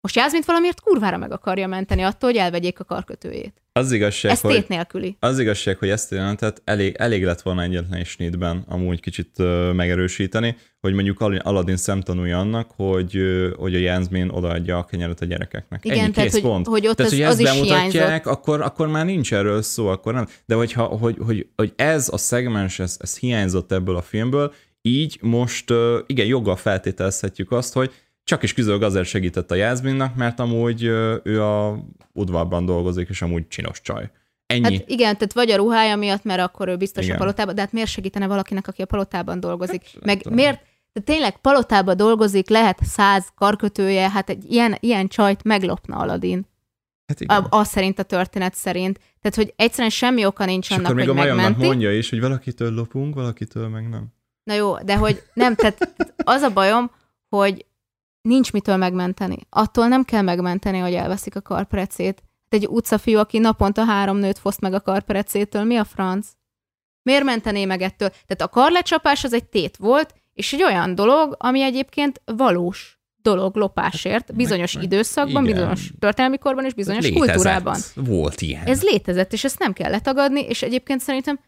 most Jászmint valamiért kurvára meg akarja menteni attól, hogy elvegyék a karkötőjét. Az igazság, Ez hogy, nélküli. Az igazság, hogy ezt jelentet elég, elég lett volna egyetlen is snitben amúgy kicsit uh, megerősíteni, hogy mondjuk Aladdin szemtanúja annak, hogy, uh, hogy a Jászmin odaadja a kenyeret a gyerekeknek. Igen, Ennyi, tehát, kész hogy, pont. hogy ott tehát, az, hogy az ezt is bemutatják, akkor, akkor már nincs erről szó, akkor nem. De hogyha, hogy, hogy, hogy ez a szegmens, ez, ez hiányzott ebből a filmből, így most uh, igen, joggal feltételezhetjük azt, hogy csak is küzdök azért segített a Jászminnak, mert amúgy ő a udvarban dolgozik, és amúgy csinos csaj. Ennyi. Hát igen, tehát vagy a ruhája miatt, mert akkor ő biztos igen. a palotában, de hát miért segítene valakinek, aki a palotában dolgozik? Hát, Meg tudom. miért, de tényleg palotában dolgozik, lehet száz karkötője, hát egy ilyen, ilyen csajt meglopna Aladin. Hát igen. A, az szerint a történet szerint. Tehát, hogy egyszerűen semmi oka nincs És annak, akkor még hogy a megmenti. mondja is, hogy valakitől lopunk, valakitől meg nem. Na jó, de hogy nem, tehát az a bajom, hogy nincs mitől megmenteni. Attól nem kell megmenteni, hogy elveszik a karperecét. Egy utcafiú, aki naponta három nőt foszt meg a karperecétől, mi a franc? Miért mentené meg ettől? Tehát a karlecsapás az egy tét volt, és egy olyan dolog, ami egyébként valós dolog lopásért bizonyos meg- időszakban, igen. bizonyos történelmi korban és bizonyos Létezett. kultúrában. Volt ilyen. Ez létezett, és ezt nem kell letagadni, és egyébként szerintem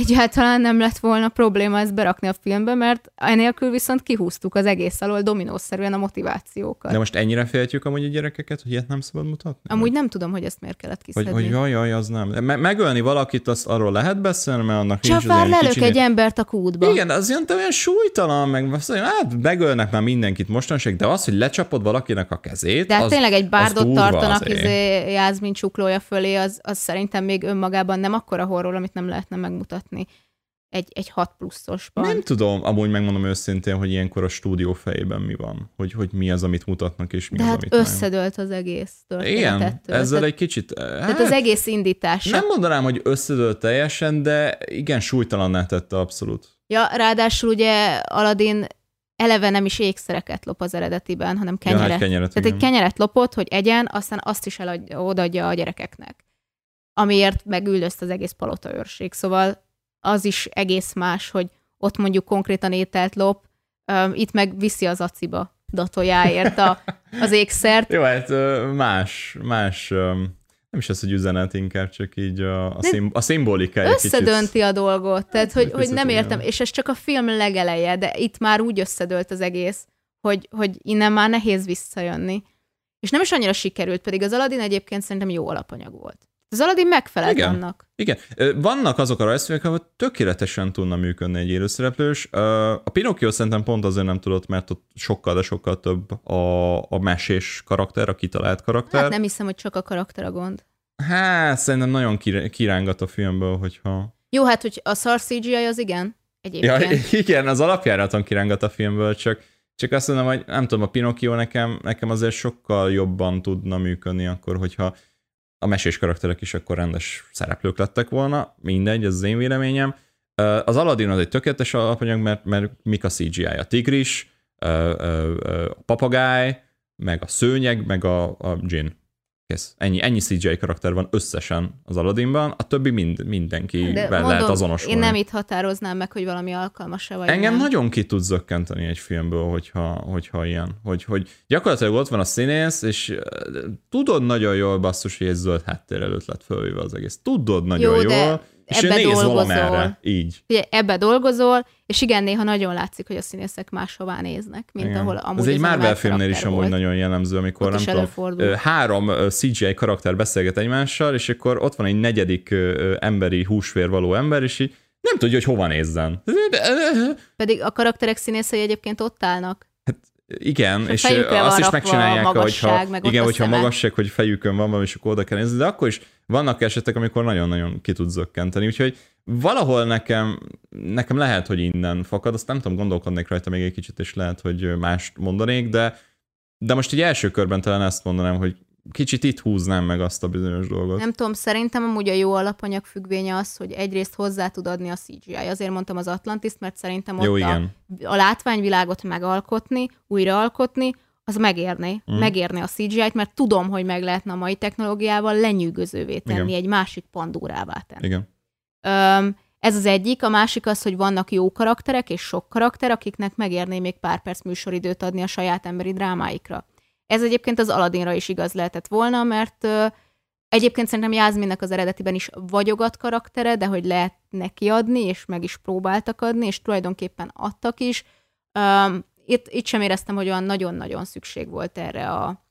egyáltalán nem lett volna probléma ezt berakni a filmbe, mert enélkül viszont kihúztuk az egész alól dominószerűen a motivációkat. De most ennyire féltjük amúgy a gyerekeket, hogy ilyet nem szabad mutatni? Amúgy nem tudom, hogy ezt miért kellett Hogy, kiszedni. hogy jaj, jaj, az nem. Me- megölni valakit, azt arról lehet beszélni, mert annak nincs az lelök egy embert a kútba. Igen, az ilyen, olyan súlytalan, meg azt mondja, hát megölnek már mindenkit mostanság, de az, hogy lecsapod valakinek a kezét, De hát az, tényleg egy bárdot tartanak izé, Jászmin csuklója fölé, az, az szerintem még önmagában nem akkora horror, amit nem lehetne megmutatni egy, egy 6 pluszosban. Nem tudom, amúgy megmondom őszintén, hogy ilyenkor a stúdió fejében mi van, hogy, hogy mi az, amit mutatnak, és mi De az, hát amit nem. összedőlt az egész történet Igen, ezzel Tehát, egy kicsit... eh, tehát az egész indítása. Nem mondanám, hogy összedőlt teljesen, de igen, súlytalanná tette abszolút. Ja, ráadásul ugye Aladdin eleve nem is ékszereket lop az eredetiben, hanem Ja, kenyeret. hát kenyeret, Tehát egy igen. kenyeret lopott, hogy egyen, aztán azt is eladja, odaadja a gyerekeknek. Amiért megüldözt az egész palota őrség. Szóval az is egész más, hogy ott mondjuk konkrétan ételt lop, itt meg viszi az aciba datojáért a, az ékszert. Jó, hát más, más, nem is az, hogy üzenet, inkább csak így a, a, szim, a szimbolikája egy kicsit. Összedönti a dolgot, tehát hogy, hogy nem értem, és ez csak a film legeleje, de itt már úgy összedőlt az egész, hogy, hogy innen már nehéz visszajönni. És nem is annyira sikerült, pedig az Aladdin egyébként szerintem jó alapanyag volt. Az Aladdin megfelelt Igen. annak. Igen, vannak azok a rajzfilmek, ahol tökéletesen tudna működni egy élőszereplős. A Pinocchio szerintem pont azért nem tudott, mert ott sokkal, de sokkal több a, a mesés karakter, a kitalált karakter. Hát nem hiszem, hogy csak a karakter a gond. Hát szerintem nagyon kir- kirángat a filmből, hogyha... Jó, hát, hogy a szar CGI az igen, Ja, egyébként. igen, az alapjáraton kirángat a filmből, csak, csak azt mondom, hogy nem tudom, a Pinocchio nekem, nekem azért sokkal jobban tudna működni akkor, hogyha a mesés karakterek is akkor rendes szereplők lettek volna, mindegy, ez az én véleményem. Az Aladdin az egy tökéletes alapanyag, mert, mert mik a CGI? A tigris, a papagáj, meg a szőnyeg, meg a, a gin. Kész. Ennyi, ennyi CGI karakter van összesen az Aladdinban, a többi mind, mindenki De lehet mondom, azonosulni. én nem itt határoznám meg, hogy valami alkalmas-e vagy Engem nem. nagyon ki tud zökkenteni egy filmből, hogyha, hogyha ilyen. Hogy, hogy gyakorlatilag ott van a színész, és tudod nagyon jól basszus, hogy egy zöld háttér előtt lett fölvéve az egész. Tudod nagyon Jó, jól, de ebbe dolgozol. Így. Ugye ebbe dolgozol, és igen, néha nagyon látszik, hogy a színészek máshová néznek, mint Igen. ahol amúgy Ez egy Marvel filmnél is amúgy volt. nagyon jellemző, amikor Ott nem tudom, három CGI karakter beszélget egymással, és akkor ott van egy negyedik emberi húsvér való ember, és így nem tudja, hogy hova nézzen. Pedig a karakterek színészei egyébként ott állnak. Igen, A és azt is megcsinálják, magasság, hogyha, igen, hogyha szeme. magasság, hogy fejükön van valami, és akkor oda kell nézni, de akkor is vannak esetek, amikor nagyon-nagyon ki tud zökkenteni, úgyhogy valahol nekem, nekem lehet, hogy innen fakad, azt nem tudom, gondolkodnék rajta még egy kicsit, és lehet, hogy mást mondanék, de, de most egy első körben talán ezt mondanám, hogy kicsit itt húznám meg azt a bizonyos dolgot. Nem tudom, szerintem amúgy a jó alapanyag függvénye az, hogy egyrészt hozzá tud adni a CGI. Azért mondtam az Atlantis, mert szerintem ott Jó, a, igen. a látványvilágot megalkotni, újraalkotni, az megérné. Mm. Megérné a CGI-t, mert tudom, hogy meg lehetne a mai technológiával lenyűgözővé tenni, Igen. egy másik pandórává tenni. Igen. Öm, ez az egyik, a másik az, hogy vannak jó karakterek és sok karakter, akiknek megérné még pár perc műsoridőt adni a saját emberi drámáikra. Ez egyébként az Aladdinra is igaz lehetett volna, mert ö, egyébként szerintem Jászminnek az eredetiben is vagyogat karaktere, de hogy lehet neki adni, és meg is próbáltak adni, és tulajdonképpen adtak is. Öm, itt, itt sem éreztem, hogy olyan nagyon-nagyon szükség volt erre a,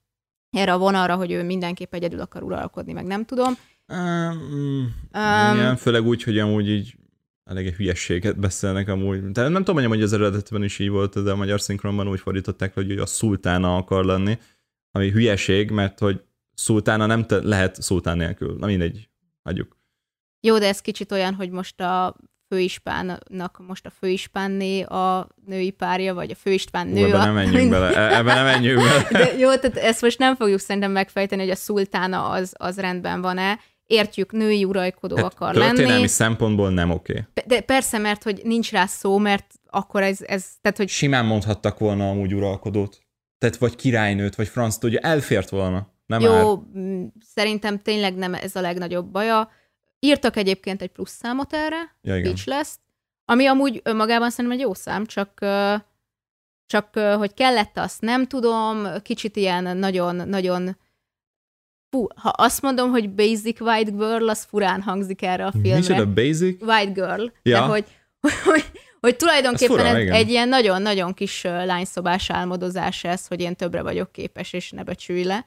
erre a vonalra, hogy ő mindenképp egyedül akar uralkodni, meg nem tudom. Um, Um, igen, főleg úgy, hogy amúgy így elég hülyességet beszélnek amúgy. Tehát nem tudom, hogy az eredetben is így volt, de a magyar szinkronban úgy fordították, hogy a szultána akar lenni, ami hülyeség, mert hogy szultána nem te- lehet szultán nélkül. Na mindegy, hagyjuk. Jó, de ez kicsit olyan, hogy most a főispánnak most a főispánné a női párja, vagy a főispán Ú, nő ebben a... nem menjünk bele, e- ebben nem menjünk bele. De jó, tehát ezt most nem fogjuk szerintem megfejteni, hogy a szultána az, az rendben van-e. Értjük, női uralkodó Hát, akar történelmi lenni. szempontból nem oké. Pe- De persze, mert hogy nincs rá szó, mert akkor ez, ez tehát hogy Simán mondhattak volna amúgy uralkodót. Tehát vagy királynőt, vagy franc tudja, elfért volna. Nem jó, m, szerintem tényleg nem ez a legnagyobb baja. Írtak egyébként egy plusz számot erre, Ja, igen. Speechless, ami amúgy önmagában szerintem egy jó szám, csak, Csak hogy kellett, azt nem tudom, kicsit ilyen nagyon-nagyon Fú, ha azt mondom, hogy Basic White Girl, az furán hangzik erre a filmre. Micsoda Basic? White Girl. Ja. De hogy, hogy, hogy tulajdonképpen fura, ez egy ilyen nagyon-nagyon kis lányszobás álmodozás ez, hogy én többre vagyok képes, és ne becsülj le.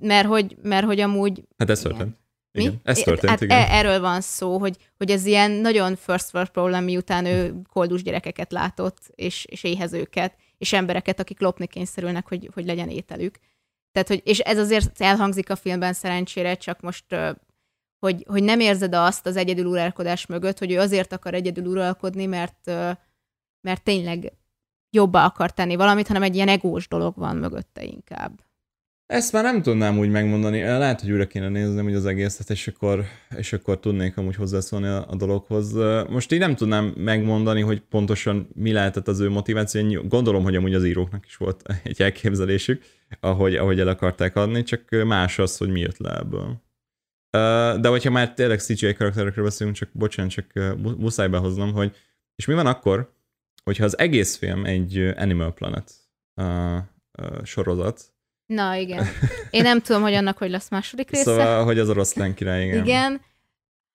Mert hogy, mert hogy amúgy... Hát ez történt. Mi? Igen, ez történt, hát igen. E- erről van szó, hogy, hogy ez ilyen nagyon first world problem, miután ő koldus gyerekeket látott, és, és éhezőket, és embereket, akik lopni kényszerülnek, hogy, hogy legyen ételük. Tehát, hogy, és ez azért elhangzik a filmben szerencsére, csak most, hogy, hogy nem érzed azt az egyedül uralkodás mögött, hogy ő azért akar egyedül uralkodni, mert, mert tényleg jobbá akar tenni valamit, hanem egy ilyen egós dolog van mögötte inkább. Ezt már nem tudnám úgy megmondani. Lehet, hogy újra kéne nézni hogy az egészet, és akkor, és akkor tudnék amúgy hozzászólni a, a dologhoz. Most így nem tudnám megmondani, hogy pontosan mi lehetett az ő motiváció. Gondolom, hogy amúgy az íróknak is volt egy elképzelésük, ahogy, ahogy el akarták adni, csak más az, hogy mi jött le ebből. De hogyha már tényleg CGI karakterekről beszélünk, csak bocsánat, csak muszáj behoznom, hogy és mi van akkor, hogyha az egész film egy Animal Planet sorozat, Na igen. Én nem tudom, hogy annak hogy lesz második része. Szóval, hogy az oroszlán király, igen. Igen.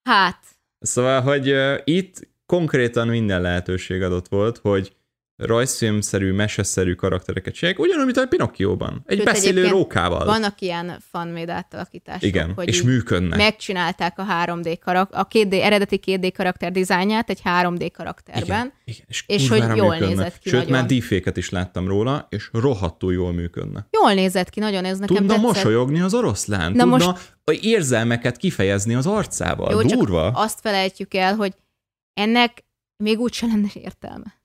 Hát. Szóval, hogy uh, itt konkrétan minden lehetőség adott volt, hogy rajzfilmszerű, meseszerű karaktereket csinálják, ugyanúgy, mint a Pinocchio-ban. Egy Sőt, beszélő rókával. Vannak ilyen fan átalakítások. Igen, hogy és működnek. Megcsinálták a 3D karak- a 2D, eredeti 2D karakter dizájnját egy 3D karakterben. Igen, igen és, és hogy jól működne. nézett ki Sőt, nagyon. már deepfake is láttam róla, és rohadtul jól működne. Jól nézett ki, nagyon ez nekem Tudna tetszett. mosolyogni az oroszlán, Na tudna most... érzelmeket kifejezni az arcával. Jó, Durva. Azt felejtjük el, hogy ennek még úgyse lenne értelme.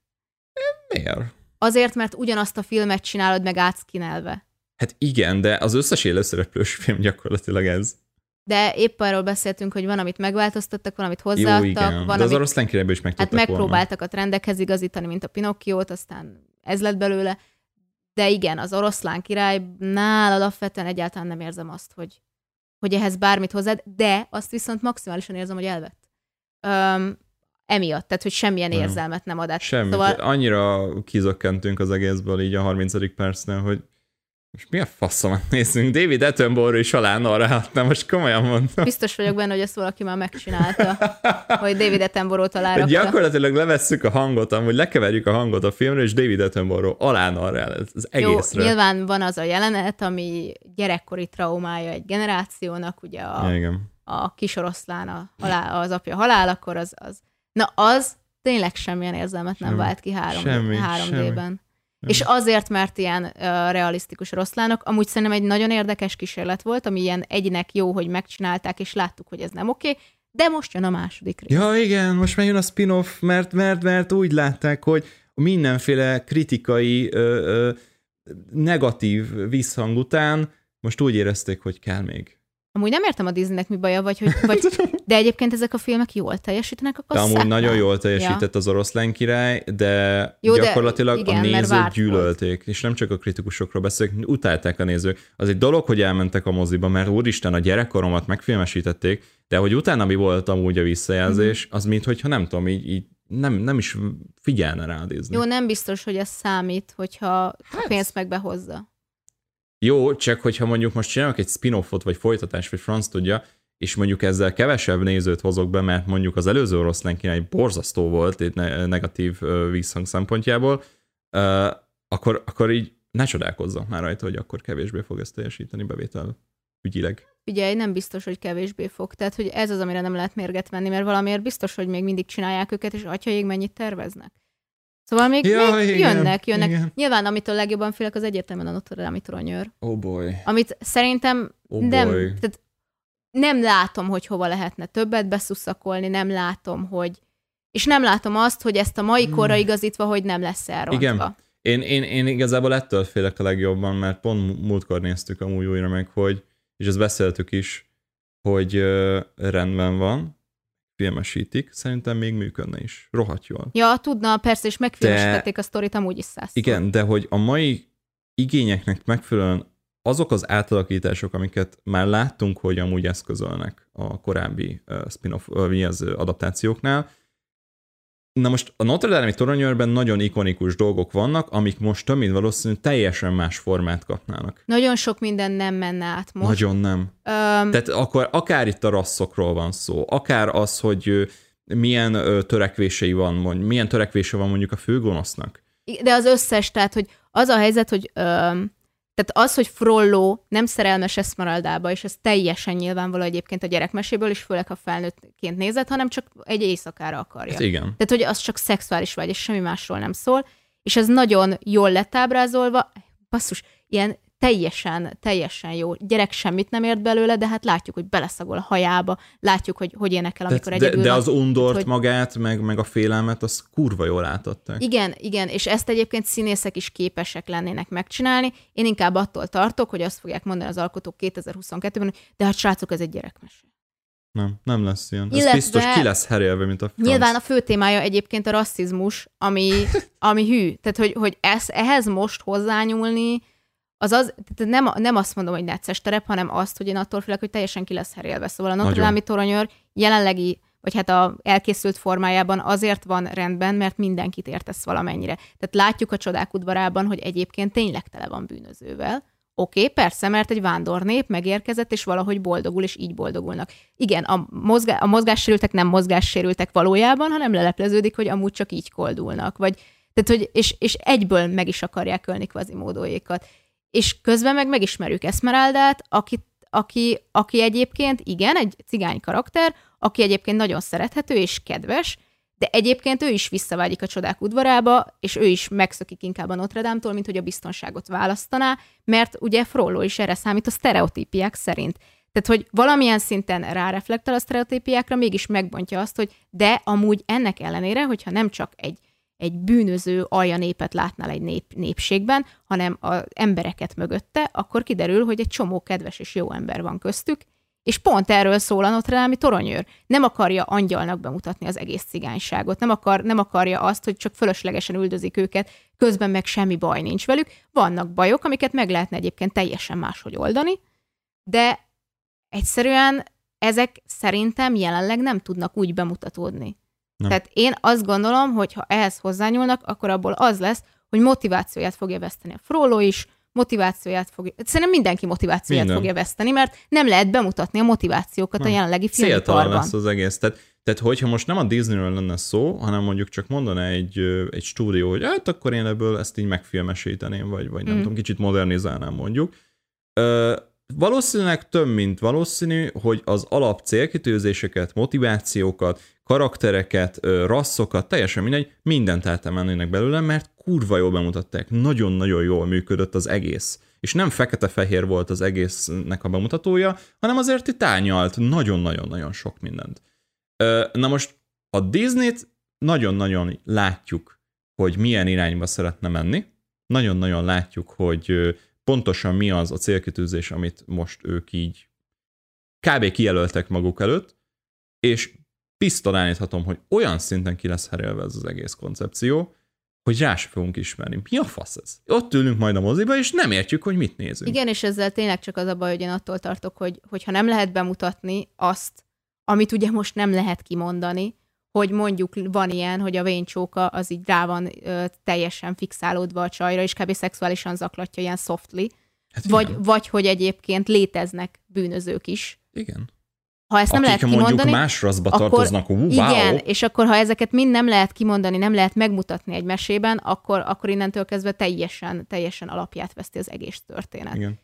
Miért? Azért, mert ugyanazt a filmet csinálod meg átszkinelve. Hát igen, de az összes élőszereplős film gyakorlatilag ez. De épp arról beszéltünk, hogy van, amit megváltoztattak, van, amit hozzáadtak. Jó, igen. Van, de az amit, oroszlán királyből is meg Hát megpróbáltak volna. a trendekhez igazítani, mint a Pinokkiót, aztán ez lett belőle. De igen, az oroszlán királynál alapvetően egyáltalán nem érzem azt, hogy, hogy ehhez bármit hozzád, de azt viszont maximálisan érzem, hogy elvett. Um, emiatt, tehát hogy semmilyen nem. érzelmet nem ad át. Semmi. Szóval... Annyira kizökkentünk az egészből így a 30. percnél, hogy most mi a faszomat nézzünk? David Attenborough is alá nem most komolyan mondom. Biztos vagyok benne, hogy ezt valaki már megcsinálta, hogy David Attenborough-t alárakta. Gyakorlatilag levesszük a hangot, amúgy lekeverjük a hangot a filmre, és David Attenborough alá arra az egészre. Jó, nyilván van az a jelenet, ami gyerekkori traumája egy generációnak, ugye a, ja, igen. a kisoroszlán a halál, az apja halálakor, az, az Na az tényleg semmilyen érzelmet nem vált ki 3 semmi, 3D-ben. Semmi. És azért, mert ilyen uh, realisztikus rosszlának, amúgy szerintem egy nagyon érdekes kísérlet volt, ami ilyen egynek jó, hogy megcsinálták, és láttuk, hogy ez nem oké, okay, de most jön a második rész. Ja, igen, most már jön a spin-off, mert, mert, mert úgy látták, hogy mindenféle kritikai, ö, ö, negatív visszhang után most úgy érezték, hogy kell még. Amúgy nem értem a Disneynek mi baja, vagy, hogy, vagy de egyébként ezek a filmek jól teljesítenek a kasszát. De amúgy nagyon jól teljesített ja. az oroszlán király, de Jó, gyakorlatilag de igen, a nézők gyűlölték, volt. és nem csak a kritikusokról beszélek, utálták a nézők. Az egy dolog, hogy elmentek a moziba, mert úristen, a gyerekkoromat megfilmesítették, de hogy utána mi volt amúgy a visszajelzés, mm-hmm. az mintha nem tudom, így, így nem, nem is figyelne rá Disney. Jó, nem biztos, hogy ez számít, hogyha hát, a pénzt meg behozza. Jó, csak hogyha mondjuk most csinálok egy spin-offot, vagy folytatás, vagy franc tudja, és mondjuk ezzel kevesebb nézőt hozok be, mert mondjuk az előző oroszlán király borzasztó volt egy negatív visszhang szempontjából, akkor, akkor így ne csodálkozzak már rajta, hogy akkor kevésbé fog ezt teljesíteni bevétel ügyileg. Ugye nem biztos, hogy kevésbé fog. Tehát, hogy ez az, amire nem lehet mérget venni, mert valamiért biztos, hogy még mindig csinálják őket, és atyaig mennyit terveznek. Szóval még, ja, még igen, jönnek, jönnek. Igen. Nyilván, amitől legjobban félek, az egyértelműen a Notre Dame toronyőr. Oh boy. Amit szerintem oh nem, boy. tehát nem látom, hogy hova lehetne többet beszuszakolni, nem látom, hogy és nem látom azt, hogy ezt a mai hmm. korra igazítva, hogy nem lesz elrontva. Igen. Én, én, én igazából ettől félek a legjobban, mert pont múltkor néztük amúgy újra meg, hogy, és ezt beszéltük is, hogy uh, rendben van, filmesítik, szerintem még működne is. Rohadt jól. Ja, tudna, persze, és megfilmesítették de, a sztorit amúgy is száz. Igen, de hogy a mai igényeknek megfelelően azok az átalakítások, amiket már láttunk, hogy amúgy eszközölnek a korábbi uh, spin-off, uh, mi az adaptációknál, Na most a Notre Dame-i toronyőrben nagyon ikonikus dolgok vannak, amik most több mint valószínű teljesen más formát kapnának. Nagyon sok minden nem menne át most. Nagyon nem. Öm, Tehát akkor akár itt a rasszokról van szó, akár az, hogy milyen törekvései van, milyen törekvése van mondjuk a főgonosznak. de az összes, tehát, hogy az a helyzet, hogy öm, tehát az, hogy Frollo nem szerelmes Esmeraldába, és ez teljesen nyilvánvaló egyébként a gyerekmeséből, és főleg ha felnőttként nézett, hanem csak egy éjszakára akarja. Hát igen. Tehát, hogy az csak szexuális vágy, és semmi másról nem szól, és ez nagyon jól lett ábrázolva, basszus, ilyen teljesen, teljesen jó. Gyerek semmit nem ért belőle, de hát látjuk, hogy beleszagol a hajába, látjuk, hogy hogy énekel, amikor de, egyedül de van. az undort hogy- magát, meg, meg a félelmet, az kurva jól átadták. Igen, igen, és ezt egyébként színészek is képesek lennének megcsinálni. Én inkább attól tartok, hogy azt fogják mondani az alkotók 2022-ben, hogy de hát srácok, ez egy gyerekmese. Nem, nem lesz ilyen. Ez Illetve- biztos ki lesz herélve, mint a franc. Nyilván a fő témája egyébként a rasszizmus, ami, ami hű. Tehát, hogy, hogy ez, ehhez most hozzányúlni, az az, nem, nem azt mondom, hogy necces terep, hanem azt, hogy én attól félek, hogy teljesen ki lesz herélve. Szóval a Notre. Dame toronyőr jelenlegi, vagy hát a elkészült formájában azért van rendben, mert mindenkit értesz valamennyire. Tehát látjuk a csodák udvarában, hogy egyébként tényleg tele van bűnözővel. Oké, okay, persze, mert egy vándornép megérkezett, és valahogy boldogul, és így boldogulnak. Igen, a, mozgá- a mozgássérültek nem mozgássérültek valójában, hanem lelepleződik, hogy amúgy csak így koldulnak. Vagy, tehát, hogy, és, és egyből meg is akarják ölni kvazimódóékat. És közben meg megismerjük Esmeraldát, aki, aki, aki egyébként, igen, egy cigány karakter, aki egyébként nagyon szerethető és kedves, de egyébként ő is visszavágyik a csodák udvarába, és ő is megszökik inkább a Notre Dame-tól, mint hogy a biztonságot választaná, mert ugye Frollo is erre számít a sztereotípiák szerint. Tehát, hogy valamilyen szinten ráreflektál a sztereotípiákra, mégis megbontja azt, hogy de amúgy ennek ellenére, hogyha nem csak egy, egy bűnöző alja népet látnál egy nép, népségben, hanem az embereket mögötte, akkor kiderül, hogy egy csomó kedves és jó ember van köztük, és pont erről szól a Notre toronyőr. Nem akarja angyalnak bemutatni az egész cigányságot, nem, akar, nem akarja azt, hogy csak fölöslegesen üldözik őket, közben meg semmi baj nincs velük. Vannak bajok, amiket meg lehetne egyébként teljesen máshogy oldani, de egyszerűen ezek szerintem jelenleg nem tudnak úgy bemutatódni. Nem. Tehát én azt gondolom, hogy ha ehhez hozzányúlnak, akkor abból az lesz, hogy motivációját fogja veszteni a Frollo is, motivációját fogja, szerintem mindenki motivációját Minden. fogja veszteni, mert nem lehet bemutatni a motivációkat a Nem. jelenlegi Céltalan filmiparban. lesz az egész. Tehát, tehát, hogyha most nem a Disneyről lenne szó, hanem mondjuk csak mondaná egy, egy stúdió, hogy hát akkor én ebből ezt így megfilmesíteném, vagy, vagy nem Mm. tudom, kicsit modernizálnám mondjuk. Ö, valószínűleg több, mint valószínű, hogy az alap célkitűzéseket, motivációkat, karaktereket, rasszokat, teljesen mindegy, mindent átemelnének belőle, mert kurva jól bemutatták. Nagyon-nagyon jól működött az egész. És nem fekete-fehér volt az egésznek a bemutatója, hanem azért itt árnyalt nagyon-nagyon-nagyon sok mindent. Na most a Disney-t nagyon-nagyon látjuk, hogy milyen irányba szeretne menni. Nagyon-nagyon látjuk, hogy pontosan mi az a célkitűzés, amit most ők így kb. kijelöltek maguk előtt, és pisztoláníthatom, hogy olyan szinten ki lesz herélve ez az egész koncepció, hogy rá se fogunk ismerni. Mi a fasz ez? Ott ülünk majd a moziba, és nem értjük, hogy mit nézünk. Igen, és ezzel tényleg csak az a baj, hogy én attól tartok, hogy, hogyha nem lehet bemutatni azt, amit ugye most nem lehet kimondani, hogy mondjuk van ilyen, hogy a vénycsóka az így rá van ö, teljesen fixálódva a csajra, és kb. szexuálisan zaklatja ilyen softly, Hát vagy, vagy hogy egyébként léteznek bűnözők is. igen. Ha ezt nem Akik lehet kimondani, más rasszba akkor- tartoznak, ú, wow. Igen, és akkor ha ezeket mind nem lehet kimondani, nem lehet megmutatni egy mesében, akkor, akkor innentől kezdve teljesen, teljesen alapját veszti az egész történet. igen.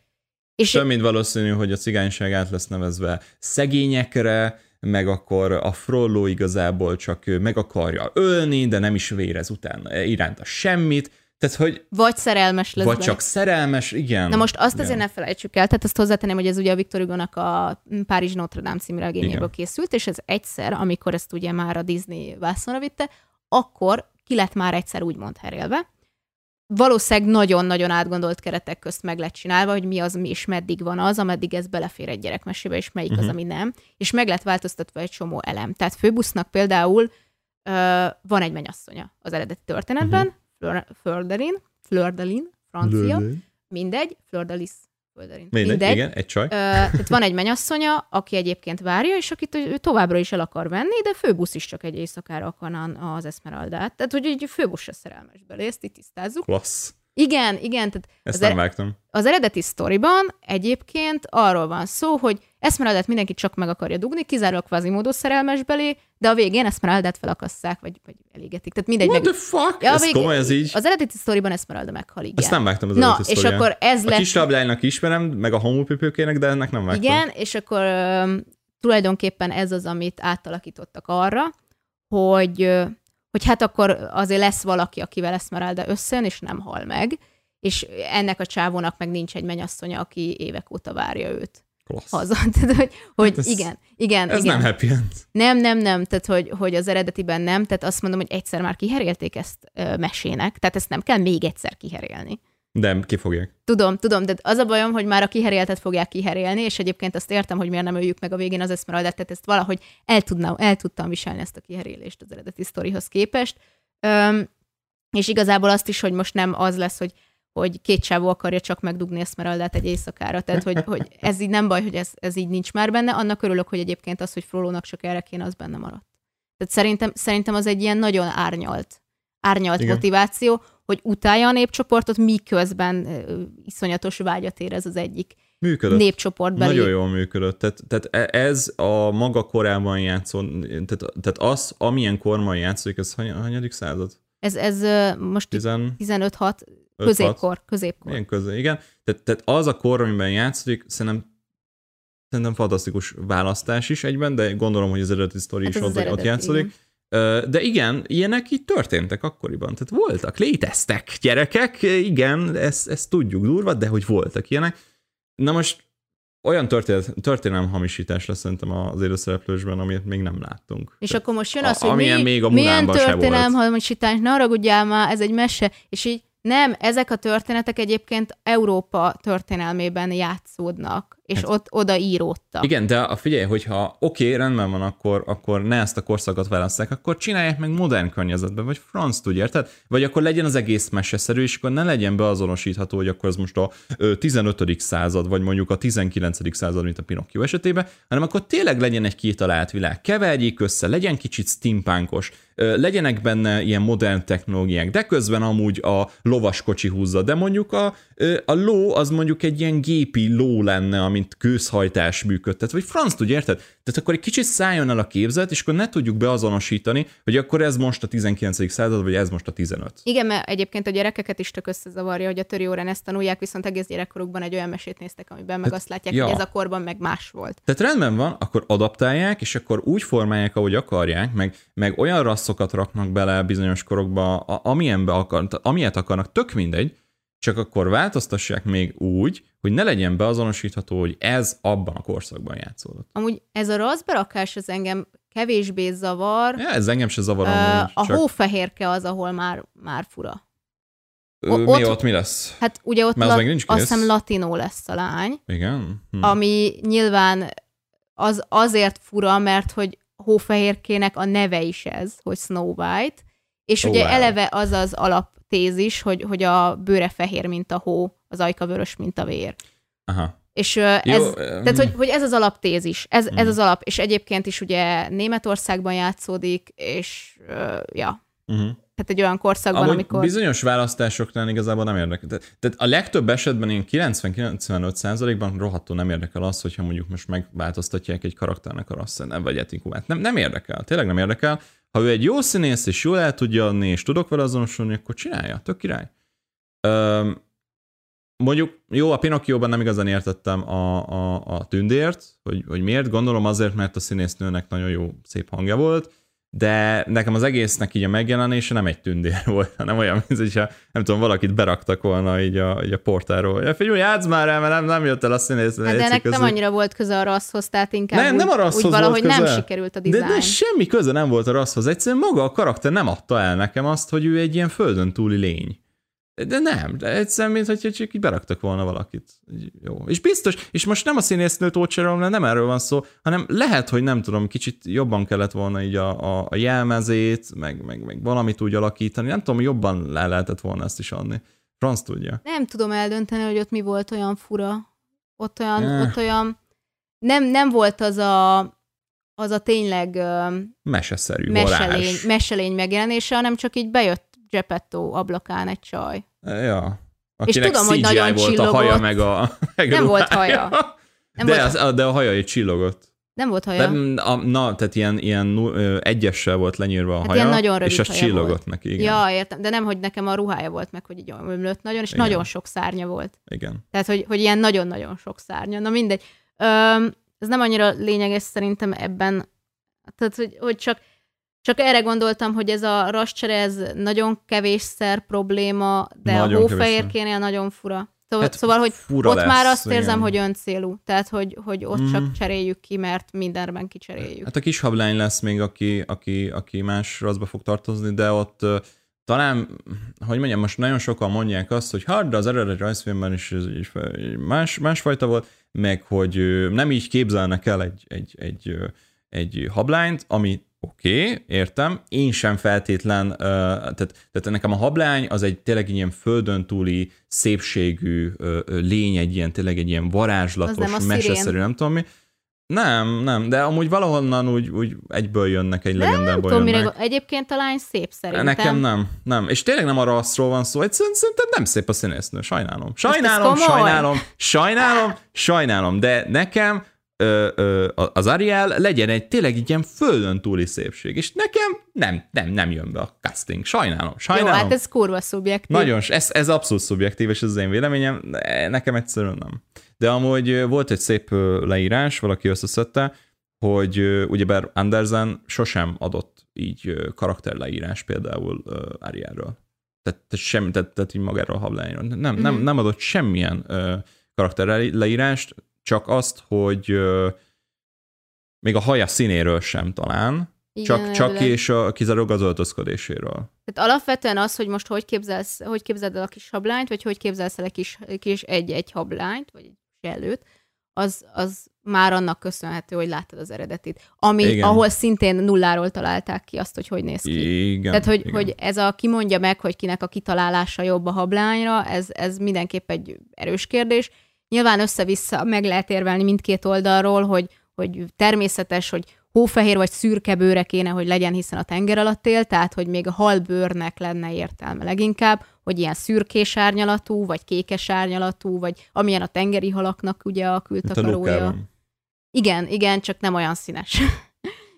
És Több mint valószínű, hogy a cigányság át lesz nevezve szegényekre, meg akkor a Frollo igazából csak meg akarja ölni, de nem is vérez utána iránta semmit. Tehát, hogy vagy szerelmes lesz vagy bele. csak szerelmes, igen. Na most azt igen. azért ne felejtsük el, tehát azt hozzátenném, hogy ez ugye a Victor Hugo-nak a Párizs Notre Dame című regényéből készült, és ez egyszer, amikor ezt ugye már a Disney vászonra vitte, akkor ki lett már egyszer úgymond herélve. Valószínűleg nagyon-nagyon átgondolt keretek közt meg lett csinálva, hogy mi az, mi és meddig van az, ameddig ez belefér egy gyerekmesébe, és melyik uh-huh. az, Mhm. ami nem. És meg lett változtatva egy csomó elem. Tehát Főbusznak például ö, van egy menyasszonya az eredeti történetben, uh-huh. Fleur, Fleur de Lin, Fleur de Lin, francia, mindegy, Fleur de Lis Földerint. Mindegy, Mindegy. igen, egy csaj. Ö, tehát van egy menyasszonya, aki egyébként várja, és akit ő továbbra is el akar venni, de főbusz is csak egy éjszakára akarna az Esmeraldát. Tehát, hogy egy főbusz se szerelmes belé, ezt itt tisztázzuk. Klassz. Igen, igen, tehát Ezt az, nem er- vágtam. az eredeti sztoriban egyébként arról van szó, hogy Esmeraldát mindenki csak meg akarja dugni, kizárólag Quasimodo szerelmes belé, de a végén Esmeraldát felakasszák, vagy, vagy elégetik. Tehát mindegy. What Meg... the fuck? Ja, a ez végén- komoly, ez így? Az eredeti sztoriban Esmeralda meghal, igen. Ezt nem vágtam az Na, eredeti és sztorián. akkor ez A lett... kis láblájnak ismerem, meg a homopipőkének, de ennek nem vágtam. Igen, és akkor ö, tulajdonképpen ez az, amit átalakítottak arra, hogy, hogy hát akkor azért lesz valaki, akivel Esmeralda összejön, és nem hal meg, és ennek a csávónak meg nincs egy mennyasszonya, aki évek óta várja őt Klassz. haza. Tehát, hogy, hogy Hát ez- igen, igen, Ez igen. nem happy end. Nem, nem, nem, tehát hogy, hogy az eredetiben nem, tehát azt mondom, hogy egyszer már kiherélték ezt ö, mesének, tehát ezt nem kell még egyszer kiherélni. De kifogják. Tudom, tudom, de az a bajom, hogy már a kiheréltet fogják kiherélni, és egyébként azt értem, hogy miért nem öljük meg a végén az Esmeraldát, tehát ezt valahogy el, tudnám, el tudtam viselni ezt a kiherélést az eredeti sztorihoz képest. Öm, és igazából azt is, hogy most nem az lesz, hogy hogy két csávó akarja csak megdugni Esmeraldát egy éjszakára. Tehát, hogy, hogy ez így nem baj, hogy ez, ez így nincs már benne. Annak örülök, hogy egyébként az, hogy Frolónak csak erre kéne, az benne maradt. Tehát szerintem, szerintem az egy ilyen nagyon árnyalt, árnyalt Igen. motiváció, hogy utálja a népcsoportot, miközben iszonyatos vágyat érez az egyik Működött. népcsoportbeli. Nagyon jól működött. Tehát, tehát e- ez a maga korában játszó, tehát, tehát az, amilyen korban játszik, ez hany, hanyadik század? Ez, ez most Tizen... 15-6, 5-6? Középkor, középkor. Ilyen közé, igen. Tehát, tehát az a kor, amiben játszik, szerintem szerintem fantasztikus választás is egyben, de gondolom, hogy az eredeti sztori Hát is ott, ott eredeti, játszódik. Ö, De igen, ilyenek így történtek akkoriban. Tehát voltak, léteztek gyerekek, igen, ezt, ezt tudjuk durva, de hogy voltak ilyenek. Na most olyan történet, történelem hamisítás lesz szerintem az élőszereplősben, amit még nem láttunk. És akkor most jön A- az, hogy amilyen mi, még a milyen történelem hamisítás, ne haragudjál már, ez egy mese. És így nem, ezek a történetek egyébként Európa történelmében játszódnak, és Hát- ott oda íródtak. Igen, de a figyelj, hogyha oké, okay, rendben van, akkor, akkor ne ezt a korszakot választák, akkor csinálják meg modern környezetben, vagy franc tudja, érted? Vagy akkor legyen az egész meseszerű, és akkor ne legyen beazonosítható, hogy akkor ez most a ö, 15. század, vagy mondjuk a 19. század, mint a Pinocchio esetében, hanem akkor tényleg legyen egy kitalált világ. Keverjék össze, legyen kicsit steampunkos, legyenek benne ilyen modern technológiák, de közben amúgy a lovaskocsi húzza, de mondjuk a, a ló az mondjuk egy ilyen gépi ló lenne, amint gőzhajtás működtet, vagy franc tudja, érted? Tehát akkor egy kicsit szálljon el a képzet, és akkor ne tudjuk beazonosítani, hogy akkor ez most a 19. század, vagy ez most a 15. Igen, mert egyébként a gyerekeket is tök összezavarja, hogy a töri órán ezt tanulják, viszont egész gyerekkorukban egy olyan mesét néztek, amiben meg Hát, azt látják, ja. hogy ez a korban meg más volt. Tehát rendben van, akkor adaptálják, és akkor úgy formálják, ahogy akarják, meg, meg olyan rasszokat raknak bele bizonyos korokba, a, amilyenbe akar, amilyet akarnak, tök mindegy, csak akkor változtassák még úgy, hogy ne legyen beazonosítható, hogy ez abban a korszakban játszódott. Amúgy ez a raszberakás az engem kevésbé zavar, Ja, ez engem se zavar Ö, amúgy, a csak hófehérke az, ahol már, már fura. ö, o- mi ott- ott mi lesz? Hát ugye ott Mert az la- még nincs azt kész. hiszem latinó lesz a lány, Igen? Hm. ami nyilván az azért fura, mert hogy hófehérkének a neve is ez, hogy Snow White, és Oh, ugye wow. eleve az az alaptézis, hogy, hogy a bőre fehér, mint a hó, az ajka vörös, mint a vér. Aha. És ez, Jó, tehát, hogy, hogy ez az alaptézis, ez, ez Mm. az alap, és egyébként is ugye Németországban játszódik, és ö, ja, uh-huh. Tehát egy olyan korszakban, Amúgy amikor... bizonyos választásoknál igazából nem érdekel. Tehát, tehát a legtöbb esetben ilyen 90-95%-ban rohadtul nem érdekel az, hogyha mondjuk most megváltoztatják egy karakternek a rasszát, nem vagy etikumát. Nem, nem érdekel, tényleg nem érdekel. Ha ő egy jó színész, és jól el tudja adni, és tudok vele azonosulni, akkor csinálja, tök király. Öm, mondjuk, jó, a Pinocchio-ban nem igazán értettem a, a, a tündért, hogy, hogy miért. Gondolom azért, mert a színésznőnek nagyon jó, szép hangja volt, de nekem az egésznek így a megjelenése nem egy tündér volt, hanem olyan, mint hogyha nem tudom, valakit beraktak volna így a, így a portáról. Ja, figyelj, játsz már el, mert nem, nem jött el a színész. Hát de ennek nem annyira volt köze a rasszhoz, tehát inkább Nem, úgy, nem a rasszhoz úgy valahogy volt nem köze. sikerült a de, dizájn. de semmi köze nem volt a rasszhoz. Egyszerűen maga a karakter nem adta el nekem azt, hogy ő egy ilyen földön túli lény. De nem, de egyszerűen, mint hogy csak így beraktak volna valakit. Jó. És biztos, és most nem a színésznőt ócserolom, nem erről van szó, hanem lehet, hogy nem tudom, kicsit jobban kellett volna így a, a, a jelmezét, meg, meg, meg valamit úgy alakítani. Nem tudom, jobban le lehetett volna ezt is adni. Franz tudja. Nem tudom eldönteni, hogy ott mi volt olyan fura. ott olyan, Eh. ott olyan nem, nem volt az a, az a tényleg Meseszerű, meselény, varázs. meselény megjelenése, hanem csak így bejött Geppetto ablakán egy csaj. Ja. Akinek tudom, hogy nagyon volt a haja, csillogott. meg a meg Nem a volt haja. Nem de, volt, az, de a haja egy csillogott. nem volt haja. De, a, na, tehát ilyen, ilyen egyessel volt lenyírva a Hát haja, ilyen nagyon és az haja csillogott volt. neki, igen. Ja, értem, de nem, hogy nekem a ruhája volt meg, hogy így ömlött nagyon, és Igen. nagyon sok szárnya volt. igen. Tehát, hogy, hogy ilyen nagyon-nagyon sok szárnya. Na mindegy. Öm, ez nem annyira lényeges szerintem ebben. Tehát, hogy, hogy csak, csak erre gondoltam, hogy ez a rascsere, ez nagyon kevésszer probléma, de Nagyon a hófehérkénél nagyon fura. Szóval, Hát szóval hogy fura ott lesz, már azt érzem, igen. hogy öncélú. Tehát, hogy, hogy ott Mhm. csak cseréljük ki, mert mindenben kicseréljük. Hát a kis hablány lesz még, aki, aki, aki más raszba fog tartozni, de ott talán, hogy mondjam, most nagyon sokan mondják azt, hogy hát, de az eredeti rajzfilmben is fe- más, másfajta volt, meg hogy nem így képzelnek el egy, egy, egy, egy hablányt, ami oké, okay, értem, én sem feltétlen, ö, tehát, tehát nekem a hablány az egy tényleg ilyen földön túli szépségű ö, lény, egy ilyen tényleg egy ilyen varázslatos, nem meseszerű, nem tudom mi. Nem, nem, de amúgy valahonnan úgy, úgy egyből jönnek, egy legendából Tudom, jönnek. go- egyébként a lány szép szerintem. Nekem nem, nem. És tényleg nem a rasszról van szó, egyszerűen szerintem nem szép a színésznő, sajnálom. Sajnálom, komoly? sajnálom, sajnálom, sajnálom, de nekem ö, ö, az Ariel legyen egy tényleg egy ilyen földön túli szépség, és nekem nem, nem, nem jön be a casting. Sajnálom, Jó, sajnálom. hát ez kurva szubjektív. Nagyon, ez, ez abszolút szubjektív, és ez az én véleményem, de nekem egyszerűen nem. De amúgy volt egy szép leírás, valaki összeszedte, hogy ugyebár Andersen sosem adott így karakterleírás például Arielről. Tehát, tehát, semmi, tehát, tehát így magáról a hablányról. Nem, nem, Mhm. nem adott semmilyen karakterleírást, csak azt, hogy ö, még a haja színéről sem talán, Igen, csak, csak és a, kizárólag az öltözködéséről. Tehát alapvetően az, hogy most hogy képzelsz, hogy képzeld el a kis hablányt, vagy hogy képzelsz el egy kis, kis egy-egy hablányt, vagy egy sellőt, az, az már annak köszönhető, hogy láttad az eredetit. Ami. Igen. ahol szintén nulláról találták ki azt, hogy hogy néz ki. Igen. Tehát, hogy, igen. hogy ez a kimondja meg, hogy kinek a kitalálása jobb a hablányra, ez, ez mindenképp egy erős kérdés. Nyilván össze-vissza meg lehet érvelni mindkét oldalról, hogy, hogy természetes, hogy hófehér vagy szürke bőre kéne, hogy legyen, hiszen a tenger alatt él, tehát hogy még a halbőrnek lenne értelme leginkább, hogy ilyen szürkés árnyalatú, vagy kékes árnyalatú, vagy amilyen a tengeri halaknak ugye a kültakarója. Igen, igen, csak nem olyan színes.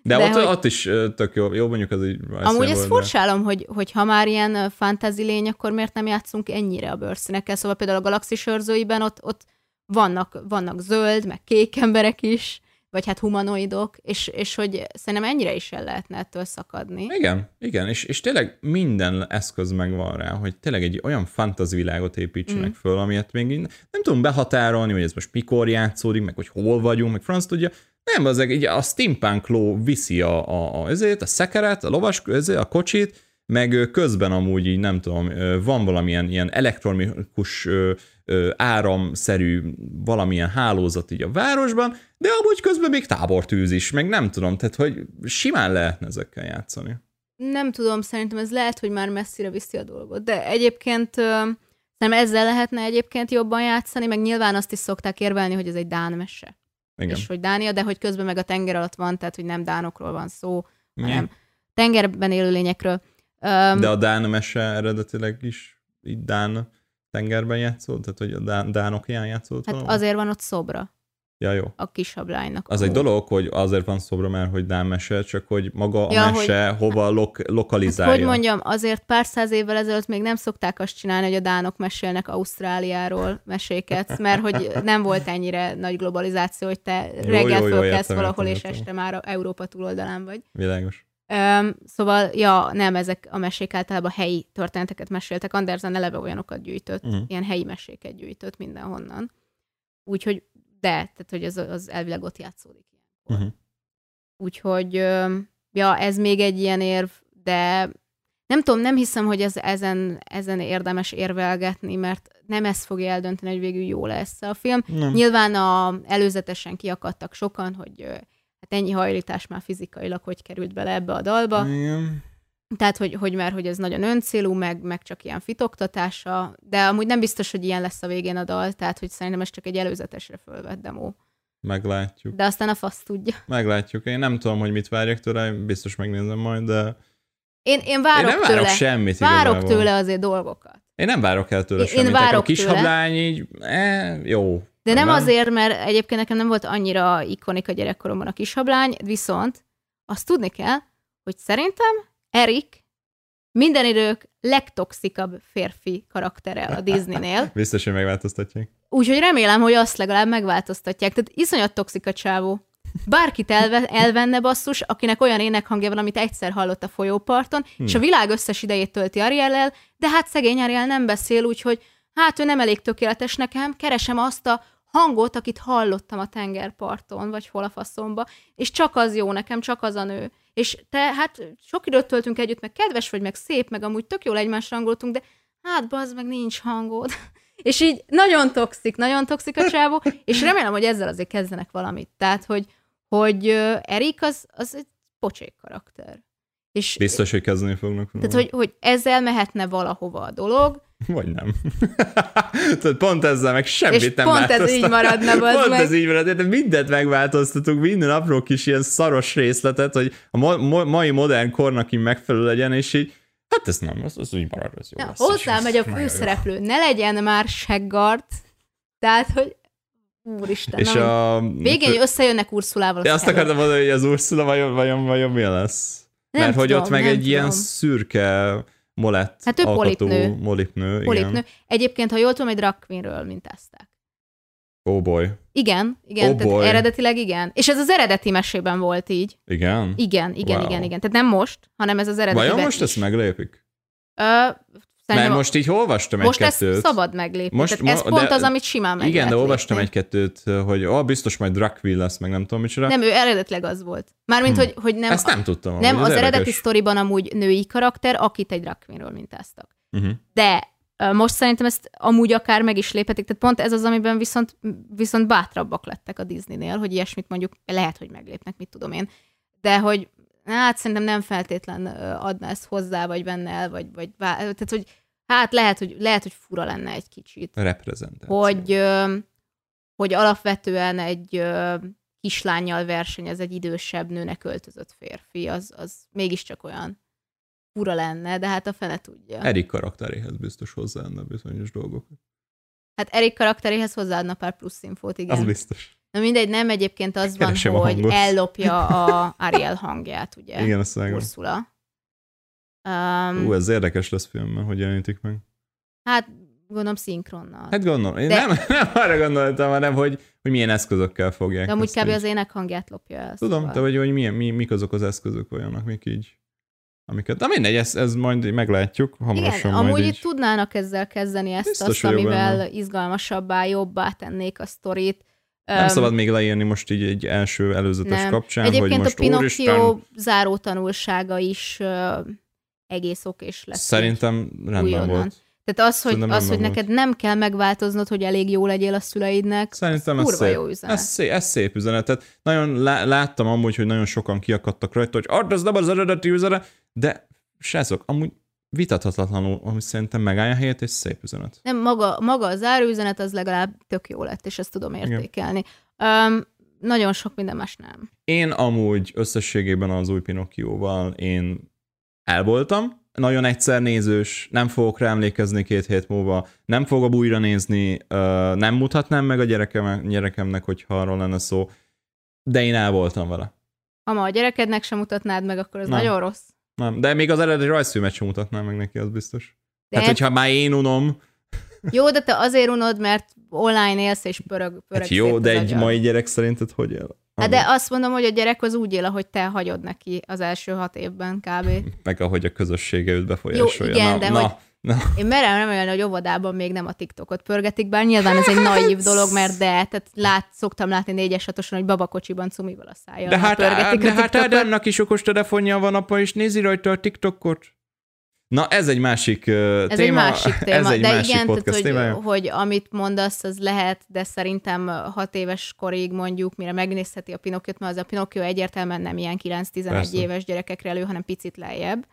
De, De ott, hogy- ott is tök jó, jó mondjuk az így Amúgy ezt furcsálom, hogy, hogy ha már ilyen ö, fantasy lény, akkor miért nem játszunk ennyire a bőrszínekkel? Szóval például a galaxis őrzőiben ott, ott vannak, vannak zöld, meg kék emberek is, vagy hát humanoidok, és, és hogy szerintem ennyire is el lehetne ettől szakadni. Igen, igen, és, és tényleg minden eszköz megvan rá, hogy tényleg egy olyan fantasy világot építsenek Mm. föl, amilyet még nem tudom behatárolni, hogy ez most mikor játszódik, meg hogy hol vagyunk, meg franc tudja. Nem, az egy, a steampunk ló viszi a, a, a, ezért, a szekeret, a lovas, ezért, a kocsit, meg közben amúgy így nem tudom, van valamilyen ilyen elektronikus áramszerű valamilyen hálózat így a városban, de amúgy közben még tábortűz is, meg nem tudom, tehát hogy simán lehetne ezekkel játszani. Nem tudom, szerintem ez lehet, hogy már messzire viszi a dolgot, de egyébként nem ezzel lehetne egyébként jobban játszani, meg nyilván azt is szokták érvelni, hogy ez egy Dán mese. Igen. és hogy Dánia, de hogy közben meg a tenger alatt van, tehát hogy nem Dánokról van szó, hanem tengerben élő lényekről. Um, De a Dán mese eredetileg is így Dán tengerben játszott? Tehát, hogy a Dán, Dánokján játszott hát azért van ott szobra Ja, jó. a kis hablánynak. Az Ó. egy dolog, hogy azért van szobra, mert hogy Dán mese, csak hogy maga a Ja, mese hova lok- Hát, lokalizálja. hogy mondjam, azért pár száz évvel ezelőtt még nem szokták azt csinálni, hogy a dánok mesélnek Ausztráliáról meséket, mert hogy nem volt ennyire nagy globalizáció, hogy te Jó, reggel jó, jó, fölkelsz értem, valahol, értem, és értem. este már a Európa túloldalán vagy. Világos. Um, szóval, ja, nem, ezek a mesék általában helyi történeteket meséltek. Andersen eleve olyanokat gyűjtött, uh-huh. ilyen helyi meséket gyűjtött mindenhonnan. Úgyhogy, de, tehát, hogy az, az elvileg ott játszódik. Uh-huh. Úgyhogy, öm, ja, ez még egy ilyen érv, de nem tudom, nem hiszem, hogy ez, ezen, ezen érdemes érvelgetni, mert nem ez fogja eldönteni, hogy végül jó lesz a film. Nem. Nyilván a, előzetesen kiakadtak sokan, hogy hát ennyi hajlítás már fizikailag hogy került bele ebbe a dalba. Igen. Tehát, hogy, hogy már, hogy ez nagyon öncélú, meg, meg csak ilyen fitoktatása, de amúgy nem biztos, hogy ilyen lesz a végén a dal, tehát, hogy szerintem ez csak egy előzetesre fölvett demo. Meglátjuk. De aztán a fasz tudja. Meglátjuk. Én nem tudom, hogy mit várjak tőle, biztos megnézem majd, de Én, én várok én nem tőle, várok semmit várok igazából. tőle azért dolgokat. Én nem várok el tőle Én- én semmit. Nekem várok a kis tőle. hablány így, eh, jó. De nem Nem? azért, mert egyébként nekem nem volt annyira ikonik a gyerekkoromban a kishablány, viszont azt tudni kell, hogy szerintem Erik minden idők legtoxikabb férfi karaktere a Disneynél. Biztos, hogy megváltoztatják. Úgyhogy remélem, hogy azt legalább megváltoztatják. Tehát iszonyat toxik a csávó. Bárkit elve, elvenne basszus, akinek olyan énekhangja van, amit egyszer hallott a folyóparton, hmm. és a világ összes idejét tölti Ariellel, de hát szegény Ariel nem beszél, úgyhogy hát ő nem elég tökéletes nekem, keresem azt a hangot, akit hallottam a tengerparton, vagy hol a faszomba, és csak az jó nekem, csak az a nő. És te, hát sok időt töltünk együtt, meg kedves vagy, meg szép, meg amúgy tök jól egymásra hangoltunk, de hát bazd meg nincs hangod. És így nagyon toxik, nagyon toxik a csávó, és remélem, hogy ezzel azért kezdenek valamit. Tehát, hogy, hogy Erik az, az egy pocsék karakter. És, Biztos, hogy kezdeni fognak. tehát, hogy, hogy ezzel mehetne valahova a dolog, Vagy nem. Tehát pont ezzel meg semmit És nem pont ez így maradna, bazd Pont meg. ez így maradna, de mindent megváltoztatunk, minden apró kis ilyen szaros részletet, hogy a mai modern kornak így megfelelő legyen, és így, hát ez nem, az, az úgy marad, az jó Ja, lesz. hozzá megy a nagyon jó. főszereplő, ne legyen már seggart, tehát, hogy úristen, És a... végén hogy összejönnek Ursulával. De az azt akartam mondani, hogy az Ursula vajon, vajon, vajon mi lesz? Nem Mert hogy tudom, ott meg egy ilyen tudom. szürke molett Hát ő alkotú polipnő. molipnő. Polipnő. Igen. Egyébként, ha jól tudom, egy drag queenről mintázták. Oh boy. Igen, igen, Oh tehát boy. eredetileg igen. És ez az eredeti mesében volt így. Igen? Igen, igen, Wow. igen, igen. Tehát nem most, hanem ez az eredeti Vajon most is. ezt meglépik? Ö, Mert szerintem most így olvastam most egy-kettőt. ezt szabad meglépni. Most Most, Tehát ez ma- pont de- az, amit simán meg Igen, de olvastam egy-kettőt, hogy ó, biztos majd queen lesz, meg nem tudom micsoda. Nem, ő eredetileg az volt. Mármint, Hm. hogy, hogy nem, Ezt nem tudtam. nem amúgy, az ez eredeti sztoriban amúgy női karakter, akit egy drag queenről mintáztak. Uh-huh. De most szerintem ezt amúgy akár meg is léphetik, tehát pont ez az, amiben viszont, viszont bátrabbak lettek a Disneynél, hogy ilyesmit mondjuk lehet, hogy meglépnek, mit tudom én. De hogy hát szerintem nem feltétlen ö, adna ezt hozzá, vagy venne el, vagy, vagy tehát hogy hát lehet, hogy, lehet, hogy fura lenne egy kicsit. Reprezentáció. hogy, hogy alapvetően egy kislányjal versenyez egy idősebb nőnek öltözött férfi, az, az mégiscsak olyan fura lenne, de hát a fene tudja. Erik karakteréhez biztos hozzáadna bizonyos dolgokat. Hát Erik karakteréhez hozzáadna pár plusz infót, igen. Az biztos. Na mindegy, nem egyébként az van, Keresem a hogy hangot. ellopja a Ariel hangját, ugye? Igen, azt vágom. Ursula. Um, Ú, ez érdekes lesz filmben, hogy jelenítik meg. hát gondolom szinkronnal. Hát gondolom, én De- nem, nem arra gondoltam, hanem hogy, hogy milyen eszközökkel fogják. de amúgy ezt kb. az ének hangját lopja el. Tudom, szóval. de hogy, hogy milyen, mi, mik azok az eszközök olyanok, amik így amiket. De mindegy, ez, ez majd meglátjuk, hamarosan Igen, amúgy így. tudnának ezzel kezdeni ezt Biztos azt, amivel benne. izgalmasabbá, jobbá tennék a sztorit. Nem szabad még leírni most így egy első előzetes nem. kapcsán, Egyébként hogy most a Pinocchio úristen, záró tanulsága is ö, egész okés lesz. szerintem rendben újonnan. volt. Tehát az, hogy, az, hogy neked nem kell megváltoznod, hogy elég jó legyél a szüleidnek, Szerintem az ez kurva szép. jó üzenet. Ez szép, ez szép üzenet. Tehát nagyon lá- láttam amúgy, hogy nagyon sokan kiakadtak rajta, hogy ah, ez nem az eredeti üzenet, de srácok, amúgy vitathatatlanul, ami szerintem megállja a helyét, és szép üzenet. Nem, maga, maga a záróüzenet az legalább tök jó lett, és ezt tudom értékelni. Um, nagyon sok minden más nem. Én amúgy összességében az új Pinocchioval én elvoltam, nagyon egyszer nézős, nem fogok rá emlékezni két hét múlva, nem fogom újra nézni, nem mutatnám meg a gyerekem, gyerekemnek, hogyha arról lenne szó, de én el voltam vele. Ha ma a gyerekednek sem mutatnád meg, akkor ez Nem. nagyon rossz. Nem, de még az eredeti rajzfilmet sem mutatnám meg neki, az biztos. De hát, hogyha már én unom, Jó, de te azért unod, mert online élsz és pörög, pörög hát jó, de egy agyad. mai gyerek szerinted hogy él? Hát de azt mondom, hogy a gyerek az úgy él, ahogy te hagyod neki az első hat évben kb. Meg ahogy a közössége őt befolyásolja. igen, na, de na, hogy- na. Én merem remélni, hogy óvodában még nem a TikTokot pörgetik, bár nyilván ez egy naív dolog, mert de, tehát lát, szoktam látni négyes hatosan, hogy babakocsiban cumival a szájjal De hát, pörgetik de a hát. Ádámnak is okos telefonja van, apa, és nézi rajta a TikTokot. Na, ez egy másik uh, Ez téma. egy másik téma, Ez egy de másik igen, tehát, podcast hogy, témája. hogy amit mondasz, az lehet, de szerintem hat éves korig mondjuk, mire megnézheti a Pinokkiot, mert az a Pinokkió egyértelműen nem ilyen 9-11 Persze. éves gyerekekre elő, hanem picit lejjebb.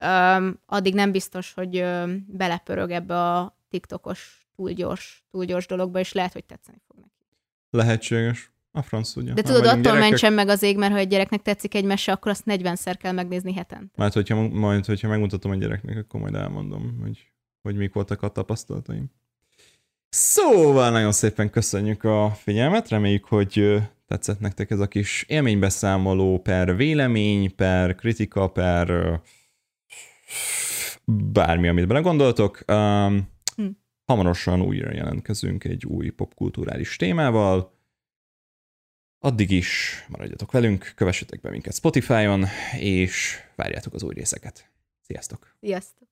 Um, addig nem biztos, hogy um, belepörög ebbe a TikTokos túl gyors, túl gyors dologba, és lehet, hogy tetszeni fog neki. Lehetséges. A franc tudja. De tudod, attól gyerekek... mentsen meg az ég, mert ha egy gyereknek tetszik egy mese, akkor azt 40-szer kell megnézni hetente. Majd, hogyha, majd, hogyha megmutatom a gyereknek, akkor majd elmondom, hogy, hogy mik voltak a tapasztalataim. Szóval nagyon szépen köszönjük a figyelmet, reméljük, hogy tetszett nektek ez a kis élménybeszámoló per vélemény, per kritika, per bármi, amit belegondoltok. Um, hm. Hamarosan újra jelentkezünk egy új popkulturális témával. Addig is maradjatok velünk, kövessetek be minket Spotify-on, és várjátok az új részeket. Sziasztok! Sziasztok!